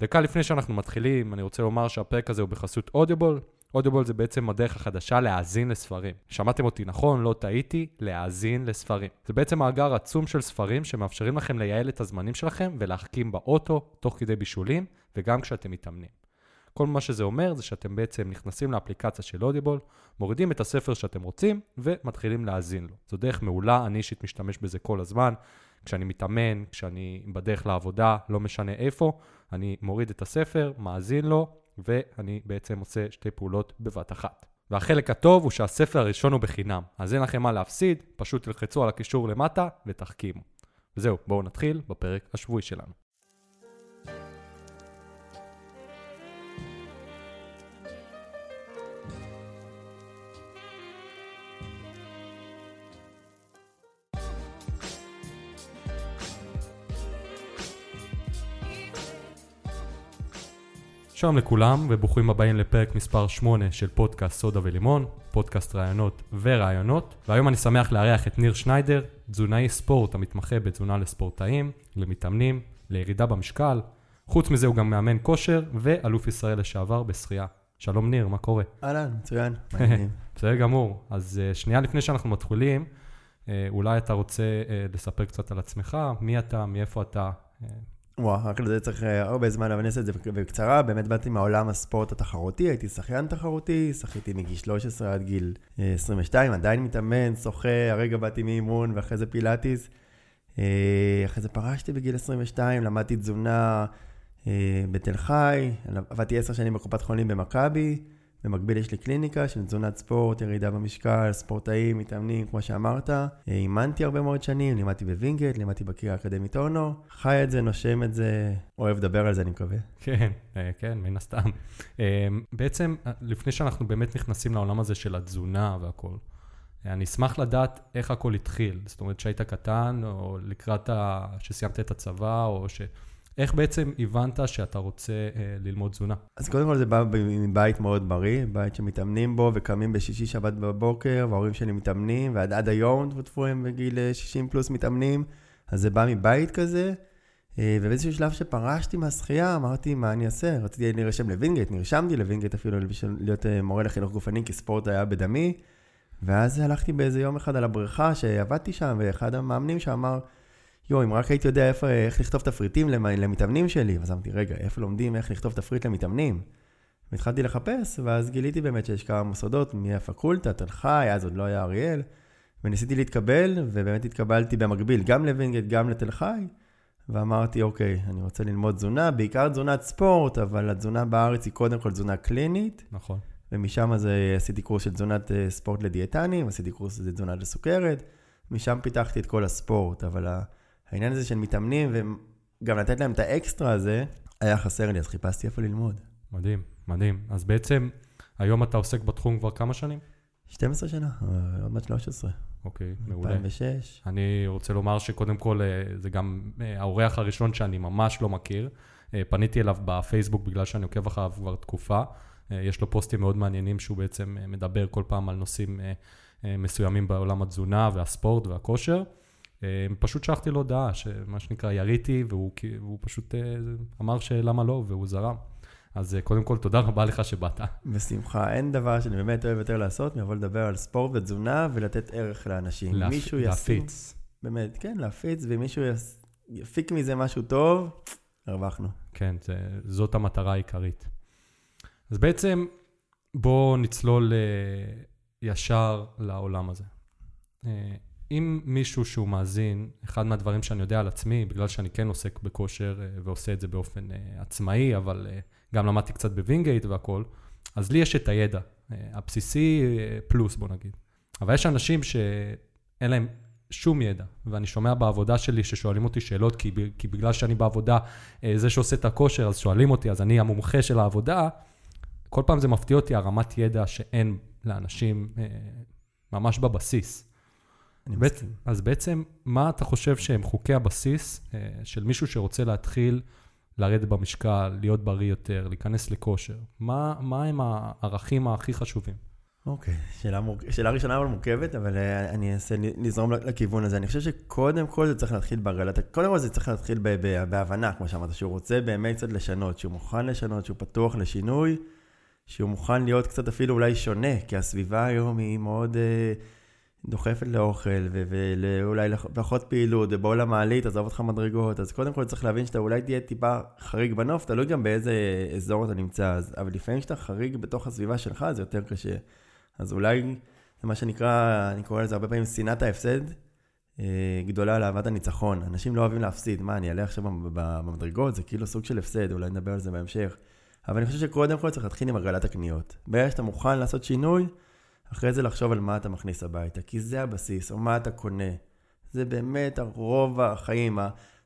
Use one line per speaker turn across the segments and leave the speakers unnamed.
דקה לפני שאנחנו מתחילים, אני רוצה לומר שהפרק הזה הוא בחסות אודיובול. אודיובול זה בעצם הדרך החדשה להאזין לספרים. שמעתם אותי נכון, לא טעיתי, להאזין לספרים. זה בעצם מאגר עצום של ספרים שמאפשרים לכם לייעל את הזמנים שלכם ולהחכים באוטו, תוך כדי בישולים, וגם כשאתם מתאמנים. כל מה שזה אומר זה שאתם בעצם נכנסים לאפליקציה של אודיבול, מורידים את הספר שאתם רוצים ומתחילים להאזין לו. זו דרך מעולה, אני אישית משתמש בזה כל הזמן. כשאני מתאמן, כשאני בדרך לעבודה, לא משנה איפה, אני מוריד את הספר, מאזין לו, ואני בעצם עושה שתי פעולות בבת אחת. והחלק הטוב הוא שהספר הראשון הוא בחינם, אז אין לכם מה להפסיד, פשוט תלחצו על הקישור למטה ותחכימו. וזהו, בואו נתחיל בפרק השבועי שלנו. שלום לכולם וברוכים הבאים לפרק מספר 8 של פודקאסט סודה ולימון, פודקאסט רעיונות ורעיונות. והיום אני שמח לארח את ניר שניידר, תזונאי ספורט המתמחה בתזונה לספורטאים, למתאמנים, לירידה במשקל. חוץ מזה הוא גם מאמן כושר ואלוף ישראל לשעבר בשחייה. שלום ניר, מה קורה?
אהלן, מצוין.
בסדר גמור. אז אה, שנייה לפני שאנחנו מתחילים, אה, אולי אתה רוצה אה, לספר קצת על עצמך, מי אתה, מאיפה אתה,
וואו, רק לזה צריך אה, הרבה זמן, אבל אני אעשה את זה בקצרה. באמת באתי מעולם הספורט התחרותי, הייתי שחיין תחרותי, שחיתי מגיל 13 עד גיל 22, אה, עדיין מתאמן, שוחה, הרגע באתי מאימון ואחרי זה פילאטיס. אה, אחרי זה פרשתי בגיל 22, למדתי תזונה בתל חי, עבדתי עשר שנים בקופת חולים במכבי. במקביל יש לי קליניקה של תזונת ספורט, ירידה במשקל, ספורטאים, מתאמנים, כמו שאמרת. אימנתי הרבה מאוד שנים, לימדתי בווינגייט, לימדתי בקריה האקדמית אונו. חי את זה, נושם את זה, אוהב לדבר על זה, אני מקווה.
כן, אה, כן, מן הסתם. אה, בעצם, אה, לפני שאנחנו באמת נכנסים לעולם הזה של התזונה והכול, אני אשמח לדעת איך הכל התחיל. זאת אומרת, שהיית קטן, או לקראת ה... שסיימת את הצבא, או ש... איך בעצם הבנת שאתה רוצה אה, ללמוד תזונה?
אז קודם כל זה בא מבית מאוד בריא, בית שמתאמנים בו וקמים בשישי שבת בבוקר, וההורים שלי מתאמנים, ועד עד היום טפו הם בגיל 60 אה, פלוס מתאמנים, אז זה בא מבית כזה. אה, ובאיזשהו שלב שפרשתי מהשחייה, אמרתי, מה אני אעשה? רציתי להירשם לווינגייט, נרשמתי לווינגייט אפילו להיות אה, מורה לחינוך גופני, כי ספורט היה בדמי. ואז הלכתי באיזה יום אחד על הבריכה שעבדתי שם, ואחד המאמנים שם אמר, יואו, אם רק הייתי יודע איפה, איך לכתוב תפריטים למתאמנים שלי, אז אמרתי, רגע, איפה לומדים איך לכתוב תפריט למתאמנים? והתחלתי לחפש, ואז גיליתי באמת שיש כמה מוסדות מהפקולטה, תל חי, אז עוד לא היה אריאל, וניסיתי להתקבל, ובאמת התקבלתי במקביל גם לווינגייט, גם לתל חי, ואמרתי, אוקיי, אני רוצה ללמוד תזונה, בעיקר תזונת ספורט, אבל התזונה בארץ היא קודם כל תזונה קלינית.
נכון.
ומשם זה עשיתי קורס של תזונת אה, ספורט לדיאטנים, עשיתי קורס של תזונה לסוכרת, משם פיתחתי את כל הספורט, אבל העניין הזה של מתאמנים, וגם לתת להם את האקסטרה הזה, היה חסר לי, אז חיפשתי איפה ללמוד.
מדהים, מדהים. אז בעצם, היום אתה עוסק בתחום כבר כמה שנים?
12 שנה, אה, עוד מעט 13.
אוקיי, מעולה.
2006.
אני רוצה לומר שקודם כל, אה, זה גם אה, האורח הראשון שאני ממש לא מכיר. פניתי אליו בפייסבוק בגלל שאני עוקב אחריו כבר תקופה. יש לו פוסטים מאוד מעניינים שהוא בעצם מדבר כל פעם על נושאים מסוימים בעולם התזונה והספורט והכושר. אה, פשוט שלחתי לו הודעה, שמה שנקרא, יריתי, והוא, והוא פשוט אה, אמר שלמה לא, והוא זרם. אז אה, קודם כל, תודה רבה לך שבאת.
בשמחה. אין דבר שאני באמת אוהב יותר לעשות מבוא לדבר על ספורט ותזונה ולתת ערך לאנשים.
להפ... מישהו להפיץ.
באמת, כן, להפיץ, ומישהו יס... יפיק מזה משהו טוב, הרווחנו.
כן, זה, זאת המטרה העיקרית. אז בעצם, בואו נצלול ישר לעולם הזה. אם מישהו שהוא מאזין, אחד מהדברים שאני יודע על עצמי, בגלל שאני כן עוסק בכושר אה, ועושה את זה באופן אה, עצמאי, אבל אה, גם למדתי קצת בווינגייט והכול, אז לי יש את הידע, הבסיסי פלוס בוא נגיד. אבל יש אנשים שאין להם שום ידע, ואני שומע בעבודה שלי ששואלים אותי שאלות, כי, בגלל שאני בעבודה, זה שעושה את הכושר, אז שואלים אותי, אז אני המומחה של העבודה, כל פעם זה מפתיע אותי הרמת ידע שאין לאנשים ממש בבסיס.
אני מסכים.
אז בעצם, מה אתה חושב שהם חוקי הבסיס אה, של מישהו שרוצה להתחיל לרדת במשקל, להיות בריא יותר, להיכנס לכושר? מה, מה הם הערכים הכי חשובים?
אוקיי, שאלה, מור... שאלה ראשונה אבל מורכבת, אבל אה, אני אנסה לזרום לכיוון הזה. אני חושב שקודם כל זה צריך להתחיל בהגרלת... קודם כל זה צריך להתחיל ב... ב... בהבנה, כמו שאמרת, שהוא רוצה באמת קצת לשנות, שהוא מוכן לשנות, שהוא פתוח לשינוי, שהוא מוכן להיות קצת אפילו אולי שונה, כי הסביבה היום היא מאוד אה, דוחפת לאוכל. ואולי פחות פעילות, ובואו למעלית, עזוב אותך מדרגות, אז קודם כל צריך להבין שאתה אולי תהיה טיפה חריג בנוף, תלוי גם באיזה אזור אתה נמצא, אז... אבל לפעמים כשאתה חריג בתוך הסביבה שלך, זה יותר קשה. אז אולי זה מה שנקרא, אני קורא לזה הרבה פעמים שנאת ההפסד אה, גדולה לאהבת הניצחון. אנשים לא אוהבים להפסיד. מה, אני אעלה עכשיו במדרגות? זה כאילו סוג של הפסד, אולי נדבר על זה בהמשך. אבל אני חושב שקודם כל צריך להתחיל עם הגרלת הקניות. ברגע שאתה מוכן לעשות שינוי, אחרי זה לחשוב על מה אתה מכניס הביתה, כי זה הבסיס, או מה אתה קונה. זה באמת הרוב החיים.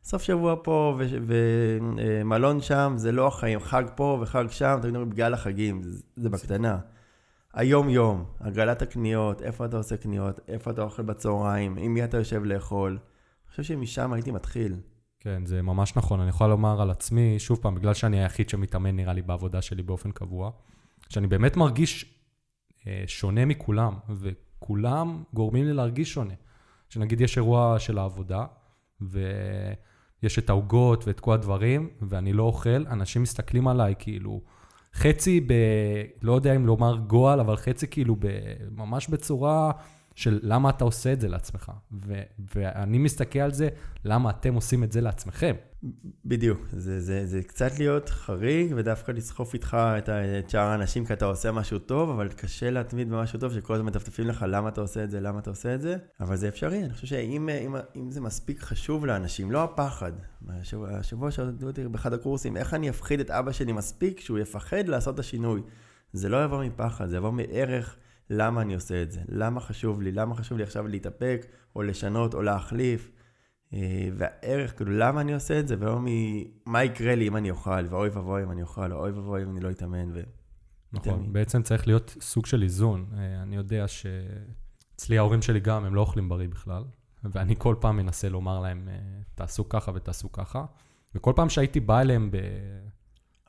סוף שבוע פה ומלון אה, שם, זה לא החיים. חג פה וחג שם, תמיד אומרים בגלל החגים, זה, זה בקטנה. היום-יום, הגרלת הקניות, איפה אתה עושה קניות, איפה אתה אוכל בצהריים, עם מי אתה יושב לאכול. אני חושב שמשם הייתי מתחיל.
כן, זה ממש נכון. אני יכול לומר על עצמי, שוב פעם, בגלל שאני היחיד שמתאמן, נראה לי, בעבודה שלי באופן קבוע, שאני באמת מרגיש שונה מכולם, וכולם גורמים לי להרגיש שונה. שנגיד יש אירוע של העבודה, ויש את העוגות ואת כל הדברים, ואני לא אוכל, אנשים מסתכלים עליי כאילו... חצי ב... לא יודע אם לומר גועל, אבל חצי כאילו ב, ממש בצורה של למה אתה עושה את זה לעצמך. ו, ואני מסתכל על זה, למה אתם עושים את זה לעצמכם.
בדיוק, זה, זה, זה קצת להיות חריג ודווקא לסחוף איתך את, את שאר האנשים כי אתה עושה משהו טוב, אבל קשה להתמיד במשהו טוב שכל הזמן מטפטפים לך למה אתה עושה את זה, למה אתה עושה את זה, אבל זה אפשרי, אני חושב שאם אם, אם זה מספיק חשוב לאנשים, לא הפחד, השבוע, השבוע שאלו אותי באחד הקורסים, איך אני אפחיד את אבא שלי מספיק שהוא יפחד לעשות את השינוי. זה לא יבוא מפחד, זה יבוא מערך למה אני עושה את זה, למה חשוב לי, למה חשוב לי עכשיו להתאפק, או לשנות, או להחליף. אה, והערך, כאילו, למה אני עושה את זה, ולא ממה יקרה לי אם אני אוכל, ואוי ואבוי אם אני אוכל, או אוי ואבוי אם אני לא אתאמן. ו...
נכון, בעצם צריך להיות סוג של איזון. אה, אני יודע שאצלי ההורים שלי גם, הם לא אוכלים בריא בכלל, ואני כל פעם מנסה לומר להם, אה, תעשו ככה ותעשו ככה, וכל פעם שהייתי בא אליהם ב...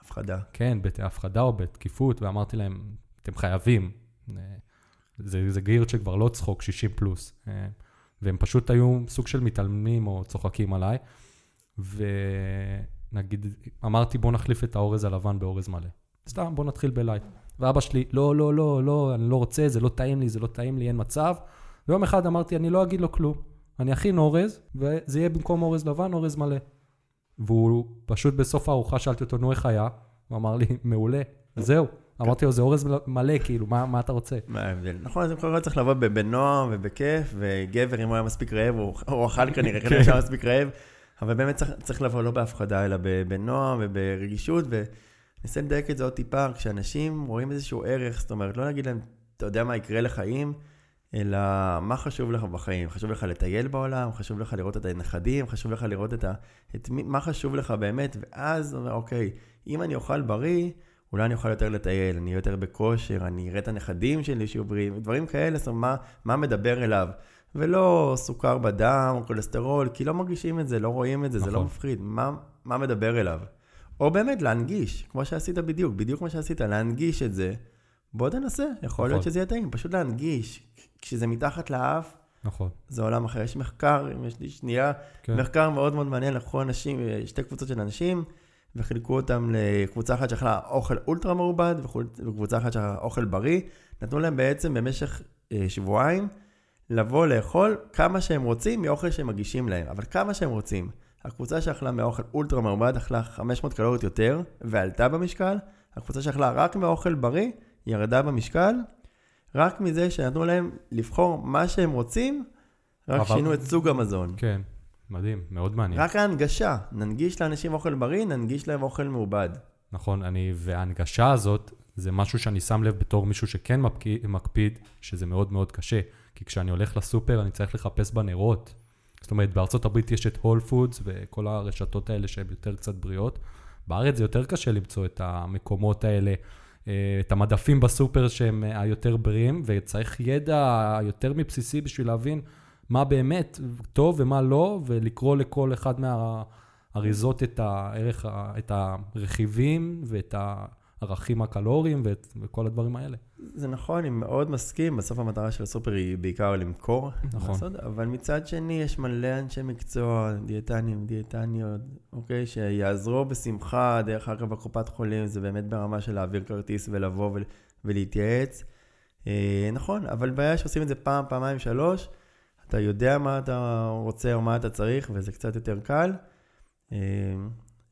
הפחדה.
כן, בהפחדה או בתקיפות, ואמרתי להם, אתם חייבים. זה, זה גיר שכבר לא צחוק, 60 פלוס. והם פשוט היו סוג של מתעלמים או צוחקים עליי. ונגיד, אמרתי בוא נחליף את האורז הלבן באורז מלא. סתם, בוא נתחיל בלייט. ואבא שלי, לא, לא, לא, לא, אני לא רוצה, זה לא טעים לי, זה לא טעים לי, אין מצב. ויום אחד אמרתי, אני לא אגיד לו כלום. אני אכין אורז, וזה יהיה במקום אורז לבן, אורז מלא. והוא פשוט בסוף הארוחה שאלתי אותו, נו, איך היה? הוא אמר לי, מעולה, זהו. אמרתי לו, זה אורז מלא, כאילו, מה, מה אתה רוצה?
מה ההבדל? נכון, אז קודם צריך לבוא בנועם ובכיף, וגבר, אם הוא היה מספיק רעב, הוא אכל כנראה, כנראה שהיה מספיק רעב, אבל באמת צריך, צריך לבוא לא בהפחדה, אלא בנועם וברגישות, וניסה לדייק את זה עוד טיפה, כשאנשים רואים איזשהו ערך, זאת אומרת, לא להגיד להם, אתה יודע מה יקרה לחיים, אלא מה חשוב לך בחיים? חשוב לך לטייל בעולם? חשוב לך לראות את הנכדים? חשוב לך לראות את ה... את מי, מה חשוב לך באמת? ואז, אוקיי, אם אני אוכל בריא, אולי אני אוכל יותר לטייל, אני אהיה יותר בכושר, אני אראה את הנכדים שלי שיהיו בריאים, דברים כאלה, זאת אומרת, מה, מה מדבר אליו. ולא סוכר בדם או כולסטרול, כי לא מרגישים את זה, לא רואים את זה, נכון. זה לא נכון. מפחיד. מה, מה מדבר אליו? או באמת להנגיש, כמו שעשית בדיוק, בדיוק כמו שעשית, להנגיש את זה. בוא תנסה, יכול נכון. להיות שזה יהיה טעים, פשוט להנגיש. כשזה מתחת לאף,
נכון.
זה עולם אחר. יש מחקר, אם יש לי שנייה, כן. מחקר מאוד מאוד מעניין, לקחו אנשים, שתי קבוצות של אנשים, וחילקו אותם לקבוצה אחת שאכלה אוכל אולטרה מעובד, וקבוצה אחת שאכלה אוכל בריא. נתנו להם בעצם במשך אה, שבועיים לבוא לאכול כמה שהם רוצים מאוכל שהם מגישים להם, אבל כמה שהם רוצים. הקבוצה שאכלה מאוכל אולטרה מעובד אכלה 500 קלוריות יותר ועלתה במשקל, הקבוצה שאכלה רק מאוכל בריא ירדה במשקל, רק מזה שנתנו להם לבחור מה שהם רוצים, רק אבל... שינו את סוג המזון.
כן. מדהים, מאוד מעניין.
רק ההנגשה, ננגיש לאנשים אוכל בריא, ננגיש להם אוכל מעובד.
נכון, אני, וההנגשה הזאת, זה משהו שאני שם לב בתור מישהו שכן מקפיד, מקפיד, שזה מאוד מאוד קשה. כי כשאני הולך לסופר, אני צריך לחפש בנרות. זאת אומרת, בארצות הברית יש את הול פודס וכל הרשתות האלה שהן יותר קצת בריאות. בארץ זה יותר קשה למצוא את המקומות האלה, אה, את המדפים בסופר שהם היותר בריאים, וצריך ידע יותר מבסיסי בשביל להבין מה באמת טוב ומה לא, ולקרוא לכל אחד מהאריזות את הערך, את הרכיבים ואת הערכים הקלוריים ואת, וכל הדברים האלה.
זה נכון, אני מאוד מסכים, בסוף המטרה של הסופר היא בעיקר למכור.
נכון.
לעשות, אבל מצד שני, יש מלא אנשי מקצוע, דיאטנים, דיאטניות, אוקיי, שיעזרו בשמחה, דרך אגב, בקופת חולים, זה באמת ברמה של להעביר כרטיס ולבוא ול, ולהתייעץ. אה, נכון, אבל בעיה שעושים את זה פעם, פעמיים, שלוש, אתה יודע מה אתה רוצה או מה אתה צריך, וזה קצת יותר קל. אה,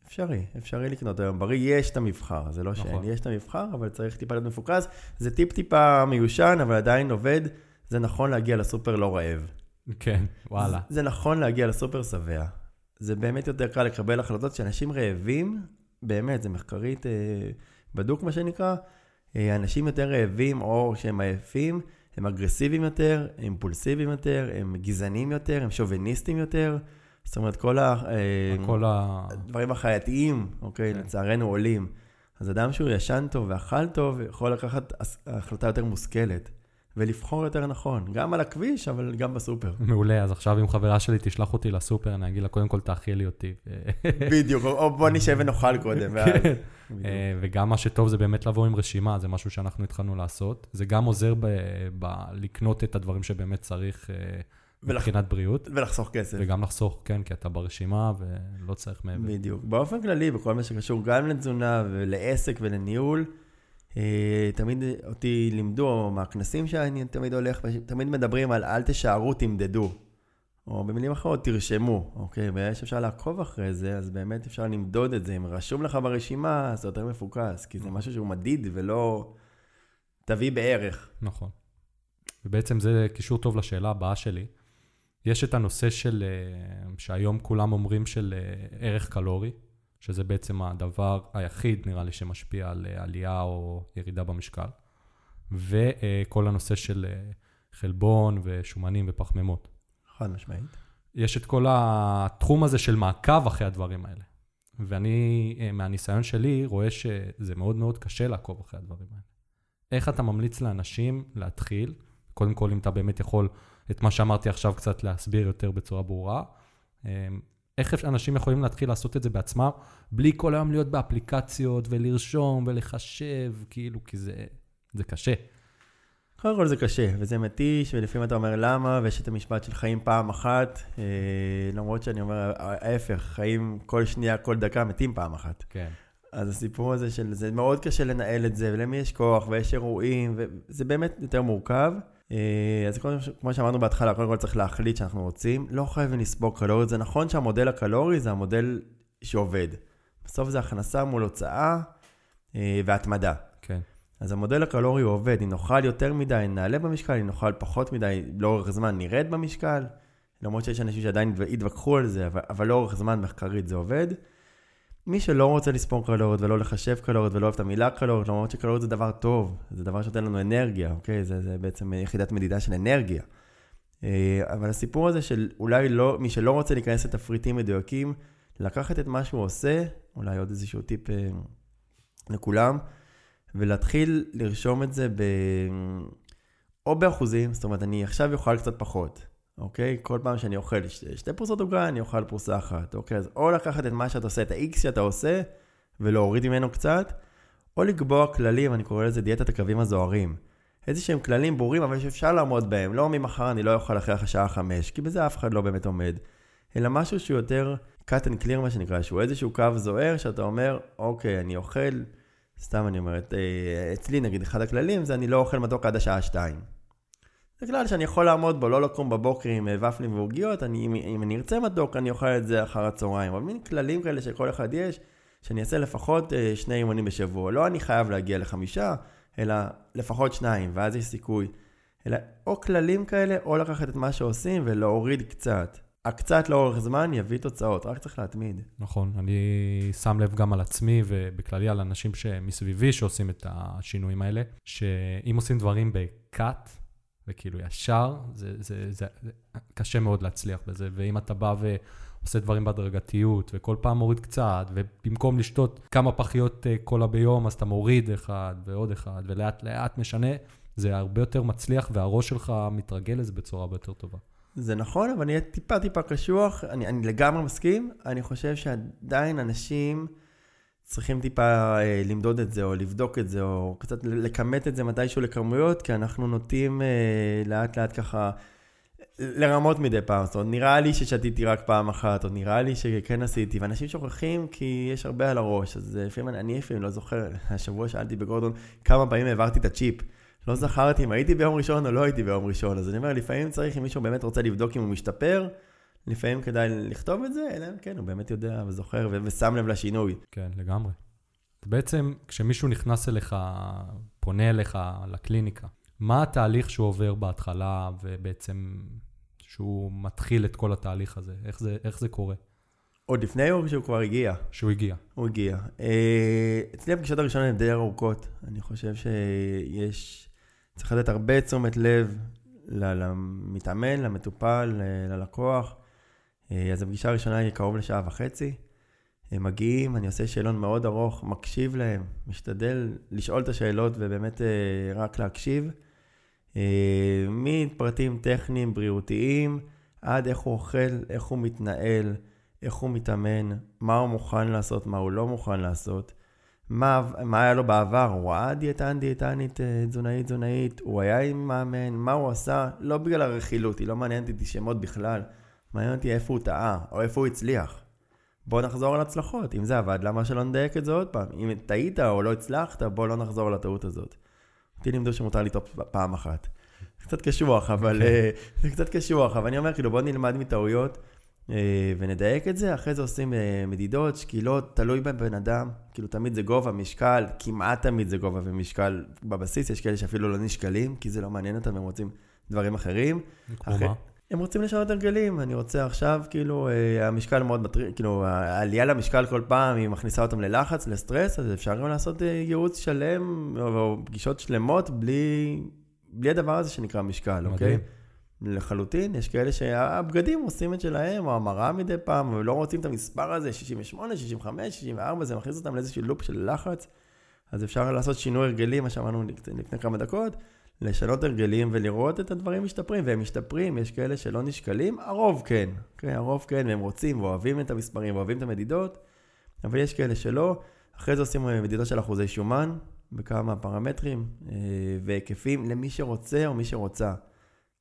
אפשרי, אפשרי לקנות היום. בריא יש את המבחר, זה לא
נכון.
שאין, יש את המבחר, אבל צריך טיפה להיות מפוקס. זה טיפ-טיפה מיושן, אבל עדיין עובד. זה נכון להגיע לסופר לא רעב.
כן, וואלה.
זה נכון להגיע לסופר שבע. זה באמת יותר קל לקבל החלטות שאנשים רעבים, באמת, זה מחקרית אה, בדוק מה שנקרא, אה, אנשים יותר רעבים או שהם עייפים, הם אגרסיביים יותר, הם אימפולסיביים יותר, הם גזעניים יותר, הם שוביניסטים יותר. זאת אומרת, כל ה... אה,
כל ה...
הדברים החייתיים, אוקיי,
כן.
לצערנו עולים. אז אדם שהוא ישן טוב ואכל טוב, יכול לקחת החלטה יותר מושכלת, ולבחור יותר נכון, גם על הכביש, אבל גם בסופר.
מעולה, אז עכשיו אם חברה שלי תשלח אותי לסופר, אני אגיד לה, קודם כל תאכילי אותי.
בדיק, או בוא נשב ונאכל קודם, ואז...
כן.
בדיוק.
אה, וגם מה שטוב זה באמת לבוא עם רשימה, זה משהו שאנחנו התחלנו לעשות. זה גם עוזר לקנות את הדברים שבאמת צריך אה, מבחינת בריאות,
ולחסוך כסף.
וגם לחסוך, כן, כי אתה ברשימה ולא צריך מעבר.
בדיוק. באופן כללי, בכל מה שקשור גם לתזונה ולעסק ולניהול, תמיד אותי לימדו, מהכנסים שאני תמיד הולך, תמיד מדברים על אל תשערו, תמדדו. או במילים אחרות, תרשמו, אוקיי? ויש אפשר לעקוב אחרי זה, אז באמת אפשר למדוד את זה. אם רשום לך ברשימה, אז זה יותר מפוקס, כי זה משהו שהוא מדיד ולא תביא בערך.
נכון. ובעצם זה קישור טוב לשאלה הבאה שלי. יש את הנושא של, אה, שהיום כולם אומרים של אה, ערך קלורי, שזה בעצם הדבר היחיד, נראה לי, שמשפיע על אה, עלייה או ירידה במשקל, וכל הנושא של אה, חלבון ושומנים ופחמימות.
חד משמעית.
יש את כל התחום הזה של מעקב אחרי הדברים האלה. ואני, אה, מהניסיון שלי, רואה שזה מאוד מאוד קשה לעקוב אחרי הדברים האלה. איך אתה ממליץ לאנשים להתחיל? קודם כל, אם אתה באמת יכול את מה שאמרתי עכשיו קצת להסביר יותר בצורה ברורה. איך אנשים יכולים להתחיל לעשות את זה בעצמם, בלי כל היום להיות באפליקציות ולרשום ולחשב, כאילו, כי זה, זה קשה.
קודם כל זה קשה, וזה מתיש, ולפעמים אתה אומר למה, ויש את המשפט של חיים פעם אחת, אה, למרות שאני אומר ההפך, חיים כל שנייה, כל דקה, מתים פעם אחת.
כן.
אז הסיפור הזה של, זה מאוד קשה לנהל את זה, ולמי יש כוח, ויש אירועים, וזה באמת יותר מורכב. אה, אז כמו שאמרנו בהתחלה, קודם כל צריך להחליט שאנחנו רוצים. לא חייבים לספוג קלוריות, זה נכון שהמודל הקלורי זה המודל שעובד. בסוף זה הכנסה מול הוצאה אה, והתמדה.
כן.
אז המודל הקלורי הוא עובד, אם נאכל יותר מדי, נעלה במשקל, אם נאכל פחות מדי, לאורך זמן נרד במשקל. למרות שיש אנשים שעדיין יתווכחו על זה, אבל, אבל לאורך זמן מחקרית זה עובד. מי שלא רוצה לספור קלוריות ולא לחשב קלוריות ולא אוהב את המילה קלוריות, למרות שקלוריות זה דבר טוב, זה דבר שנותן לנו אנרגיה, אוקיי? זה, זה בעצם יחידת מדידה של אנרגיה. אה, אבל הסיפור הזה של אולי לא, מי שלא רוצה להיכנס לתפריטים מדויקים, לקחת את מה שהוא עושה, אולי עוד איזשהו טיפ אה, לכולם, ולהתחיל לרשום את זה ב... או באחוזים, זאת אומרת, אני עכשיו אוכל קצת פחות, אוקיי? כל פעם שאני אוכל שתי, שתי פרוסות עוגה, אני אוכל פרוסה אחת, אוקיי? אז או לקחת את מה שאתה עושה, את ה-X שאתה עושה, ולהוריד ממנו קצת, או לקבוע כללים, אני קורא לזה דיאטת הקווים הזוהרים. איזה שהם כללים ברורים, אבל שאפשר לעמוד בהם. לא ממחר אני לא אוכל אחרי השעה חמש, כי בזה אף אחד לא באמת עומד. אלא משהו שהוא יותר cut and clear, מה שנקרא, שהוא איזשהו קו זוהר, שאתה אומר, אוקיי, אני אוכל, סתם אני אומרת, אה, אצלי נגיד אחד הכללים זה אני לא אוכל מתוק עד השעה שתיים. זה כלל שאני יכול לעמוד בו, לא לקום בבוקר עם אה, ופלים ועוגיות, אם, אם אני ארצה מתוק, אני אוכל את זה אחר הצהריים. אבל מין כללים כאלה שכל אחד יש, שאני אעשה לפחות אה, שני אימונים בשבוע. לא אני חייב להגיע לחמישה, אלא לפחות שניים, ואז יש סיכוי. אלא או כללים כאלה, או לקחת את מה שעושים ולהוריד קצת. הקצת לאורך זמן יביא תוצאות, רק צריך להתמיד.
נכון, אני שם לב גם על עצמי ובכללי על אנשים שמסביבי שעושים את השינויים האלה, שאם עושים דברים בקאט, וכאילו ישר, זה, זה, זה, זה קשה מאוד להצליח בזה, ואם אתה בא ועושה דברים בהדרגתיות, וכל פעם מוריד קצת, ובמקום לשתות כמה פחיות אה, קולה ביום, אז אתה מוריד אחד ועוד אחד, ולאט לאט משנה, זה הרבה יותר מצליח, והראש שלך מתרגל לזה בצורה הרבה יותר טובה.
זה נכון, אבל אני אהיה טיפה טיפה קשוח, אני, אני לגמרי מסכים. אני חושב שעדיין אנשים צריכים טיפה אה, למדוד את זה, או לבדוק את זה, או קצת לכמת את זה מתישהו לכמויות, כי אנחנו נוטים אה, לאט לאט ככה לרמות מדי פעם. זאת אומרת, נראה לי ששתיתי רק פעם אחת, או נראה לי שכן עשיתי, ואנשים שוכחים כי יש הרבה על הראש, אז אה, לפעמים אני לפעמים לא זוכר, השבוע שאלתי בגורדון כמה פעמים העברתי את הצ'יפ. לא זכרתי אם הייתי ביום ראשון או לא הייתי ביום ראשון, אז אני אומר, לפעמים צריך, אם מישהו באמת רוצה לבדוק אם הוא משתפר, לפעמים כדאי לכתוב את זה, אלא אם כן, הוא באמת יודע וזוכר ושם לב לשינוי.
כן, לגמרי. בעצם, כשמישהו נכנס אליך, פונה אליך לקליניקה, מה התהליך שהוא עובר בהתחלה, ובעצם שהוא מתחיל את כל התהליך הזה? איך זה, איך זה קורה?
עוד לפני או שהוא כבר הגיע?
שהוא הגיע.
הוא הגיע. אה, אצלי הפגישות הראשונות הן די ארוכות. אני חושב שיש... צריך לתת הרבה תשומת לב למתאמן, למטופל, ללקוח. אה, אז הפגישה הראשונה היא קרוב לשעה וחצי. הם מגיעים, אני עושה שאלון מאוד ארוך, מקשיב להם, משתדל לשאול את השאלות ובאמת אה, רק להקשיב. אה, מפרטים טכניים, בריאותיים, עד איך הוא אוכל, איך הוא מתנהל, איך הוא מתאמן, מה הוא מוכן לעשות, מה הוא לא מוכן לעשות, מה, מה היה לו בעבר, הוא ראה דיאטן, דיאטנית, תזונאית, תזונאית, הוא היה עם מאמן, מה הוא עשה, לא בגלל הרכילות, היא לא מעניינת אותי שמות בכלל. מעניין אותי איפה הוא טעה, או איפה הוא הצליח. בוא נחזור על הצלחות. אם זה עבד, למה שלא נדייק את זה עוד פעם? אם טעית או לא הצלחת, בוא לא נחזור על הטעות הזאת. אותי לימדו שמותר לטעות פעם אחת. קצת קשוח, אבל... אוקיי. אה, זה קצת קשוח, אבל אני אומר, כאילו, בוא נלמד מטעויות אה, ונדייק את זה. אחרי זה עושים אה, מדידות, שקילות, תלוי בבן אדם. כאילו, תמיד זה גובה, משקל, כמעט תמיד זה גובה ומשקל בבסיס. יש כאלה שאפילו לא נשקלים, כי זה לא מעניין אותם, הם רוצים דברים אחרים.
כמו מה?
הם רוצים לשנות הרגלים, אני רוצה עכשיו, כאילו, אה, המשקל מאוד מטריד, כאילו, העלייה למשקל כל פעם, היא מכניסה אותם ללחץ, לסטרס, אז אפשר גם לעשות אה, ייעוץ שלם, או פגישות שלמות, בלי, בלי הדבר הזה שנקרא משקל, מדהים. אוקיי? לחלוטין, יש כאלה שהבגדים עושים את שלהם, או המראה מדי פעם, ולא רוצים את המספר הזה, 68, 65, 64, זה מכניס אותם לאיזשהו לופ של לחץ. אז אפשר לעשות שינוי הרגלים, מה שאמרנו לפני כמה דקות, לשנות הרגלים ולראות את הדברים משתפרים, והם משתפרים, יש כאלה שלא נשקלים, הרוב כן, כן, הרוב כן, והם רוצים ואוהבים את המספרים ואוהבים את המדידות, אבל יש כאלה שלא. אחרי זה עושים מדידות של אחוזי שומן בכמה פרמטרים אה, והיקפים למי שרוצה או מי שרוצה.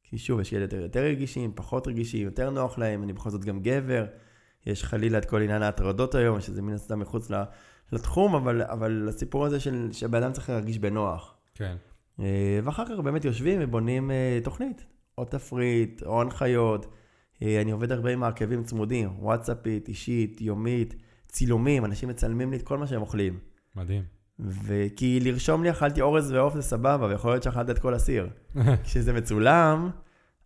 כי שוב, יש כאלה יותר, יותר רגישים, פחות רגישים, יותר נוח להם, אני בכל זאת גם גבר. יש חלילה את כל עניין ההטרדות היום, שזה מן הסתם מחוץ לתחום, אבל, אבל הסיפור הזה של שהבן אדם צריך להרגיש בנוח.
כן.
אה, ואחר כך באמת יושבים ובונים אה, תוכנית, או תפריט, או הנחיות. אה, אני עובד הרבה עם מעקבים צמודים, וואטסאפית, אישית, יומית, צילומים, אנשים מצלמים לי את כל מה שהם אוכלים.
מדהים.
וכי לרשום לי אכלתי אורז ועוף זה סבבה, ויכול להיות שאכלת את כל הסיר. כשזה מצולם,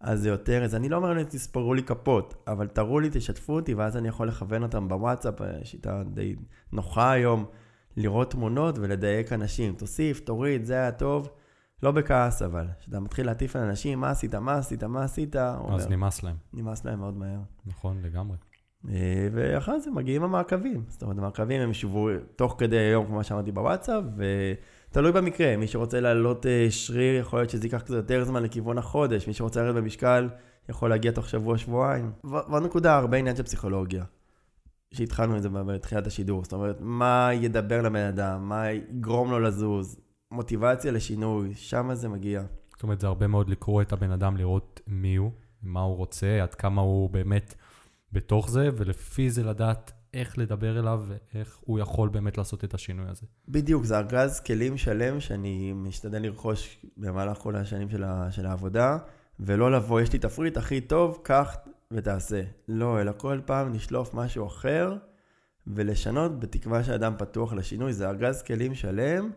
אז זה יותר, אז אני לא אומר להם, תספרו לי כפות, אבל תראו לי, תשתפו אותי, ואז אני יכול לכוון אותם בוואטסאפ, שיטה די נוחה היום, לראות תמונות ולדייק אנשים. תוסיף, תוריד, זה היה טוב. לא בכעס אבל, כשאתה מתחיל להטיף על אנשים, מה עשית, מה עשית, מה עשית, אז
אומר, נמאס להם.
נמאס להם מאוד מהר.
נכון, לגמרי.
אה, ואחרי זה מגיעים המעקבים. זאת אומרת, המעקבים הם שבו תוך כדי היום, כמו שאמרתי בוואטסאפ, ותלוי במקרה. מי שרוצה לעלות אה, שריר, יכול להיות שזה ייקח קצת יותר זמן לכיוון החודש. מי שרוצה לרדת במשקל, יכול להגיע תוך שבוע, שבועיים. ועוד נקודה, הרבה עניין של פסיכולוגיה. שהתחלנו את זה בתחילת השידור. זאת אומרת, מה ידבר לבן אדם, מה יגרום לו לזוז, מוטיבציה לשינוי, שם זה מגיע.
זאת אומרת, זה הרבה מאוד לקרוא את הבן אדם, לראות מי הוא, מה הוא רוצה, עד כמה הוא באמת בתוך זה, ולפי זה לדעת איך לדבר אליו ואיך הוא יכול באמת לעשות את השינוי הזה.
בדיוק, זה ארגז כלים שלם שאני משתדל לרכוש במהלך כל השנים של, ה, של העבודה, ולא לבוא, יש לי תפריט הכי טוב, קח ותעשה. לא, אלא כל פעם נשלוף משהו אחר ולשנות בתקווה שאדם פתוח לשינוי. זה ארגז כלים שלם.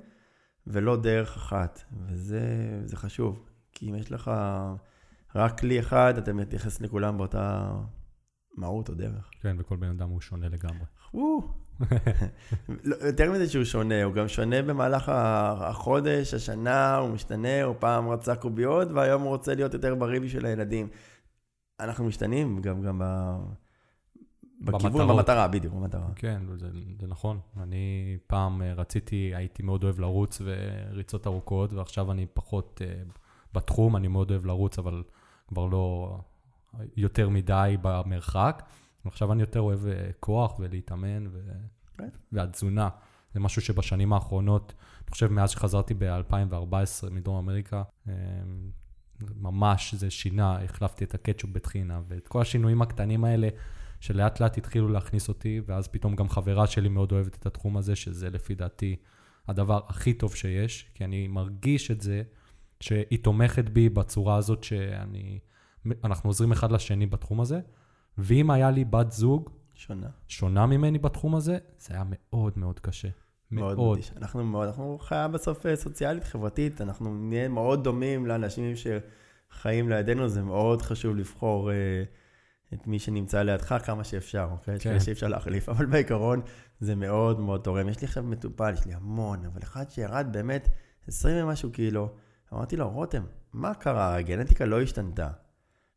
ולא דרך אחת, וזה חשוב, כי אם יש לך רק כלי אחד, אתה מתייחס לכולם באותה מהות או דרך.
כן, וכל בן אדם הוא שונה לגמרי.
לא, יותר מזה שהוא שונה, הוא גם שונה במהלך החודש, השנה, הוא משתנה, הוא פעם רצה קוביות, והיום הוא רוצה להיות יותר בריא בשביל הילדים. אנחנו משתנים גם, גם בכיוון, במטרה, בדיוק, במטרה.
כן, זה, זה נכון. אני פעם אה, רציתי, הייתי מאוד אוהב לרוץ וריצות ארוכות, ועכשיו אני פחות uh, בתחום, אני מאוד אוהב לרוץ, אבל כבר לא יותר מדי במרחק. ועכשיו אני יותר אוהב uh, כוח ולהתאמן, ו... כן. והתזונה. זה משהו שבשנים האחרונות, אני חושב מאז שחזרתי ב-2014 מדרום אמריקה, אמ, ממש זה שינה, החלפתי את הקטשופ בטחינה, ואת כל השינויים הקטנים האלה, שלאט לאט התחילו להכניס אותי, ואז פתאום גם חברה שלי מאוד אוהבת את התחום הזה, שזה לפי דעתי הדבר הכי טוב שיש, כי אני מרגיש את זה, שהיא תומכת בי בצורה הזאת שאני, אנחנו עוזרים אחד לשני בתחום הזה, ואם היה לי בת זוג
שונה.
שונה ממני בתחום הזה, זה היה מאוד מאוד קשה.
מאוד.
מאוד.
אנחנו מאוד, אנחנו חיה בסוף אה, סוציאלית, חברתית, אנחנו נהיה מאוד דומים לאנשים שחיים לידינו, זה מאוד חשוב לבחור אה, את מי שנמצא לידך כמה שאפשר, אוקיי?
כן.
שאי אפשר להחליף, אבל בעיקרון זה מאוד מאוד תורם. יש לי עכשיו מטופל, יש לי המון, אבל אחד שירד באמת 20 ומשהו קילו, אמרתי לו, רותם, מה קרה? הגנטיקה לא השתנתה.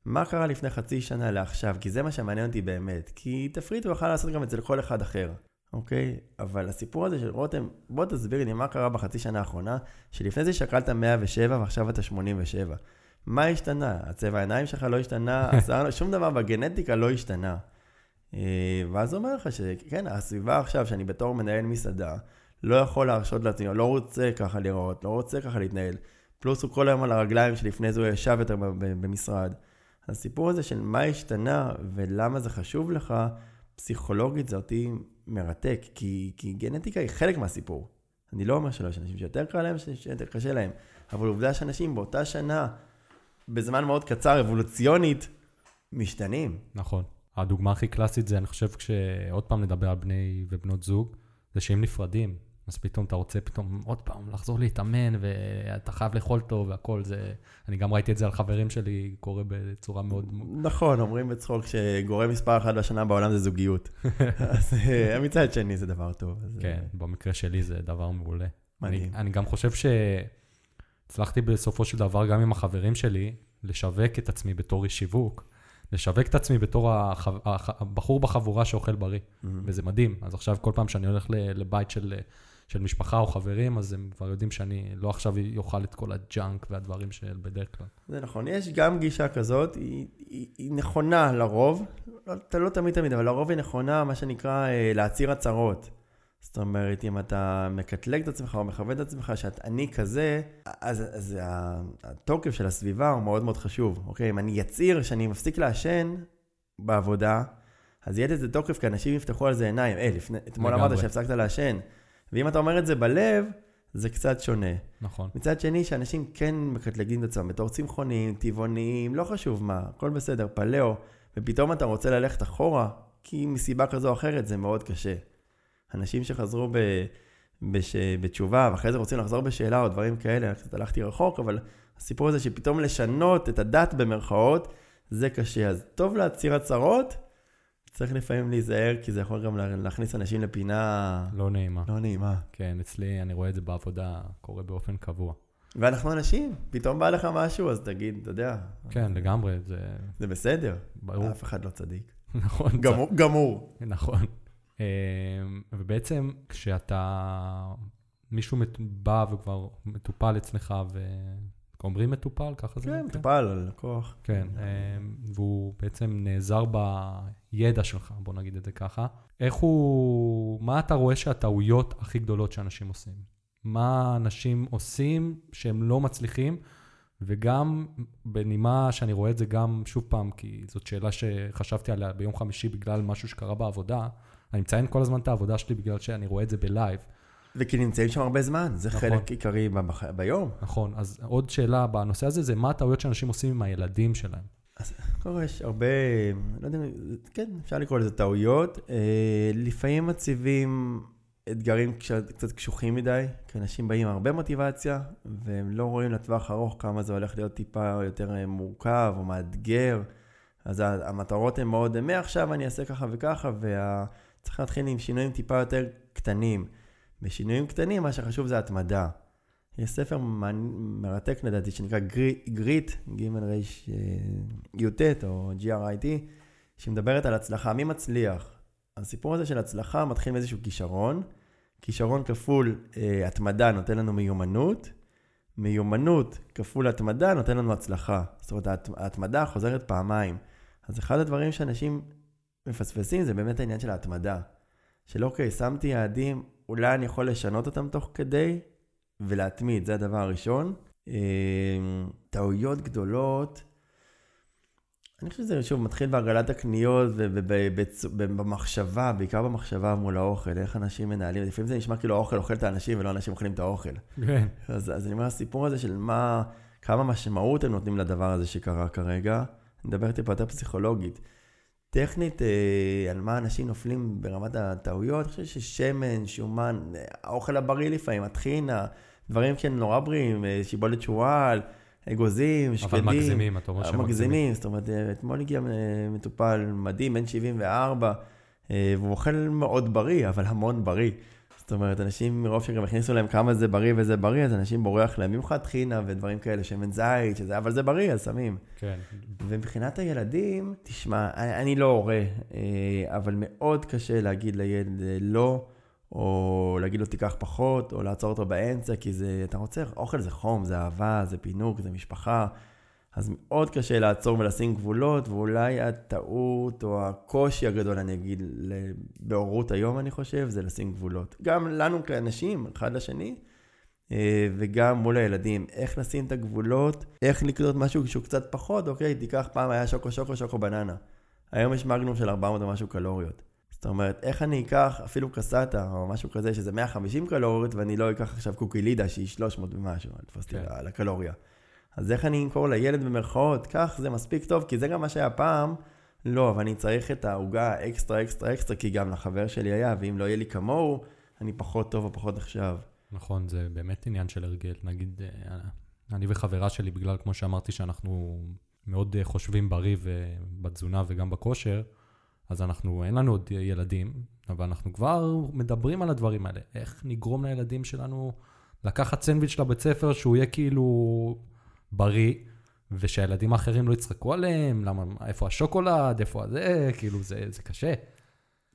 מה קרה לפני חצי שנה לעכשיו? כי זה מה שמעניין אותי באמת. כי תפריט הוא יכול לעשות גם אצל כל אחד אחר, אוקיי? אבל הסיפור הזה של רותם, בוא תסביר לי מה קרה בחצי שנה האחרונה, שלפני זה שקלת 107 ועכשיו אתה 87. מה השתנה? הצבע העיניים שלך לא השתנה, השיער, שום דבר בגנטיקה לא השתנה. אה, ואז הוא אומר לך שכן, הסביבה עכשיו, שאני בתור מנהל מסעדה, לא יכול להרשות לעצמי, לא רוצה ככה לראות, לא רוצה ככה להתנהל. פלוס הוא כל היום על הרגליים שלפני זה הוא ישב יותר במשרד. הסיפור הזה של מה השתנה ולמה זה חשוב לך, פסיכולוגית זה אותי מרתק, כי, כי גנטיקה היא חלק מהסיפור. אני לא אומר שלא, יש אנשים שיותר קל להם, שיותר קשה להם, אבל עובדה שאנשים באותה שנה, בזמן מאוד קצר, אבולוציונית, משתנים.
נכון. הדוגמה הכי קלאסית זה, אני חושב, כשעוד פעם נדבר על בני ובנות זוג, זה שהם נפרדים. אז פתאום אתה רוצה פתאום עוד פעם לחזור להתאמן, ואתה חייב לאכול טוב והכל זה... אני גם ראיתי את זה על חברים שלי, קורה בצורה מאוד...
נכון, אומרים בצחוק שגורם מספר אחת בשנה בעולם זה זוגיות. אז אה, מצד שני זה דבר טוב.
כן,
אה,
במקרה שלי זה דבר מעולה.
מדהים.
אני, אני גם חושב שהצלחתי בסופו של דבר, גם עם החברים שלי, לשווק את עצמי בתור איש שיווק, לשווק את עצמי בתור הח... הח... הבחור בחבורה שאוכל בריא,
מהמם.
וזה מדהים. אז עכשיו כל פעם שאני הולך לבית של, של משפחה או חברים, אז הם כבר יודעים שאני לא עכשיו אוכל את כל הג'אנק והדברים של בדרך כלל.
זה נכון, יש גם גישה כזאת, היא, היא, היא נכונה לרוב, לא, לא תמיד תמיד, אבל לרוב היא נכונה, מה שנקרא, אה, להצהיר הצהרות. זאת אומרת, אם אתה מקטלג את עצמך או מכוון את עצמך שאת אני כזה, אז, אז התוקף של הסביבה הוא מאוד מאוד חשוב. אוקיי, אם אני אצהיר שאני מפסיק לעשן בעבודה, אז יהיה לזה תוקף, כי אנשים יפתחו על זה עיניים. היי, לפני, אתמול. אמרת שהפסקת לעשן. ואם אתה אומר את זה בלב, זה קצת שונה.
נכון.
מצד שני, שאנשים כן מקטלגים את עצמם בתור צמחונים, טבעוניים, לא חשוב מה, הכל בסדר, פלאו, ופתאום אתה רוצה ללכת אחורה, כי מסיבה כזו או אחרת זה מאוד קשה. אנשים שחזרו ב, בש, בתשובה, ואחרי זה רוצים לחזור בשאלה או דברים כאלה, קצת הלכתי רחוק, אבל הסיפור הזה שפתאום לשנות את הדת במרכאות, זה קשה. אז טוב להצהיר הצהרות, צריך לפעמים להיזהר, כי זה יכול גם לה- להכניס אנשים לפינה
לא נעימה.
לא נעימה.
כן, אצלי אני רואה את זה בעבודה, קורה באופן קבוע.
ואנחנו אנשים, פתאום בא לך משהו, אז תגיד, אתה יודע,
כן, לגמרי, זה
זה בסדר.
ברור.
אף אחד לא צדיק.
נכון.
גמור. גמור.
נכון. אמ, ובעצם כשאתה, מישהו בא וכבר מטופל אצלך, ואומרים מטופל, ככה זה?
כן? מטופל, לקוח.
כן, אמ, והוא בעצם נעזר בידע שלך, בוא נגיד את זה ככה. איך הוא, מה אתה רואה שהטעויות הכי גדולות שאנשים עושים? מה אנשים עושים שהם לא מצליחים? וגם בנימה שאני רואה את זה גם, שוב פעם, כי זאת שאלה שחשבתי עליה ביום חמישי בגלל משהו שקרה בעבודה, אני מציין כל הזמן את העבודה שלי בגלל שאני רואה את זה בלייב.
וכי נמצאים שם הרבה זמן, זה
נכון.
חלק עיקרי בח- ביום.
נכון, אז עוד שאלה בנושא הזה זה מה הטעויות שאנשים עושים עם הילדים שלהם.
קודם כל יש הרבה, לא יודע, כן, אפשר לקרוא לזה טעויות. אה, לפעמים מציבים אתגרים קצת קשוחים מדי, כי אנשים באים עם הרבה מוטיבציה, והם לא רואים לטווח ארוך כמה זה הולך להיות טיפה יותר אה, מורכב או מאתגר. אז המטרות הן מאוד, מעכשיו אני אעשה ככה וככה, וצריך להתחיל עם שינויים טיפה יותר קטנים. בשינויים קטנים, מה שחשוב זה התמדה. יש ספר מרתק לדעתי, שנקרא גרי- גריט, ג' ר' י"ט או GRIT, שמדברת על הצלחה. מי מצליח? הסיפור הזה של הצלחה מתחיל מאיזשהו כישרון. כישרון כפול אה, התמדה נותן לנו מיומנות. מיומנות כפול התמדה נותן לנו הצלחה. זאת אומרת, ההת- ההתמדה חוזרת פעמיים. אז אחד הדברים שאנשים מפספסים זה באמת העניין של ההתמדה. של אוקיי, שמתי יעדים, אולי אני יכול לשנות אותם תוך כדי ולהתמיד, זה הדבר הראשון. אה, טעויות גדולות, אני חושב שזה שוב מתחיל בהגרלת הקניות ובמחשבה, בעיקר במחשבה מול האוכל, איך אנשים מנהלים, לפעמים זה נשמע כאילו האוכל אוכל את האנשים ולא אנשים אוכלים את האוכל.
כן.
אז, אז אני אומר, הסיפור הזה של מה, כמה משמעות הם נותנים לדבר הזה שקרה כרגע, אני מדבר טיפה יותר פסיכולוגית. טכנית, אה, על מה אנשים נופלים ברמת הטעויות, אני חושב ששמן, שומן, האוכל הבריא לפעמים, הטחינה, דברים שהם נורא בריאים, אה, שיבולת שועל, אגוזים, שקדים.
אבל מגזימים, אתה אומר
שהם מגזימים. זאת אומרת, אה, אתמול הגיע מטופל מדהים, בן 74, והוא אוכל מאוד בריא, אבל המון בריא. זאת אומרת, אנשים מרוב שגם הכניסו להם כמה זה בריא וזה בריא, אז אנשים בורח להם, במיוחד טחינה ודברים כאלה, שמן זית, שזה, אבל זה בריא, אז שמים.
כן.
ומבחינת הילדים, תשמע, אני, אני לא הורה, אה, אבל מאוד קשה להגיד לילד אה, לא, או להגיד לו תיקח פחות, או לעצור אותו באמצע, כי זה, אתה רוצה, אוכל זה חום, זה אהבה, זה פינוק, זה משפחה. אז מאוד קשה לעצור ולשים גבולות, ואולי הטעות או הקושי הגדול, אני אגיד, בהורות היום, אני חושב, זה לשים גבולות. גם לנו כאנשים, אחד לשני, אה, וגם מול הילדים, איך לשים את הגבולות, איך לקנות משהו שהוא קצת פחות, אוקיי, תיקח פעם היה שוקו שוקו שוקו בננה. היום יש מגנום של 400 ומשהו קלוריות. זאת אומרת, איך אני אקח אפילו קסטה או משהו כזה שזה 150 קלוריות, ואני לא אקח עכשיו קוקילידה שהיא 300 ומשהו, לתפוס אותי כן. לקלוריה. אז איך אני אמכור לילד במרכאות, כך זה מספיק טוב, כי זה גם מה שהיה פעם. לא, אבל אני צריך את העוגה אקסטרה, אקסטרה, אקסטרה, כי גם לחבר שלי היה, ואם לא יהיה לי כמוהו, אני פחות טוב או פחות עכשיו.
נכון, זה באמת עניין של הרגל. נגיד, אה, אני וחברה שלי, בגלל, כמו שאמרתי, שאנחנו מאוד אה, חושבים בריא ובתזונה וגם בכושר, אז אנחנו, אין לנו עוד ילדים, אבל אנחנו כבר מדברים על הדברים האלה. איך נגרום לילדים שלנו לקחת סנדוויץ' לבית ספר, שהוא יהיה כאילו בריא, ושהילדים האחרים לא יצחקו עליהם, למה, איפה השוקולד, איפה הזה, כאילו, זה, זה קשה.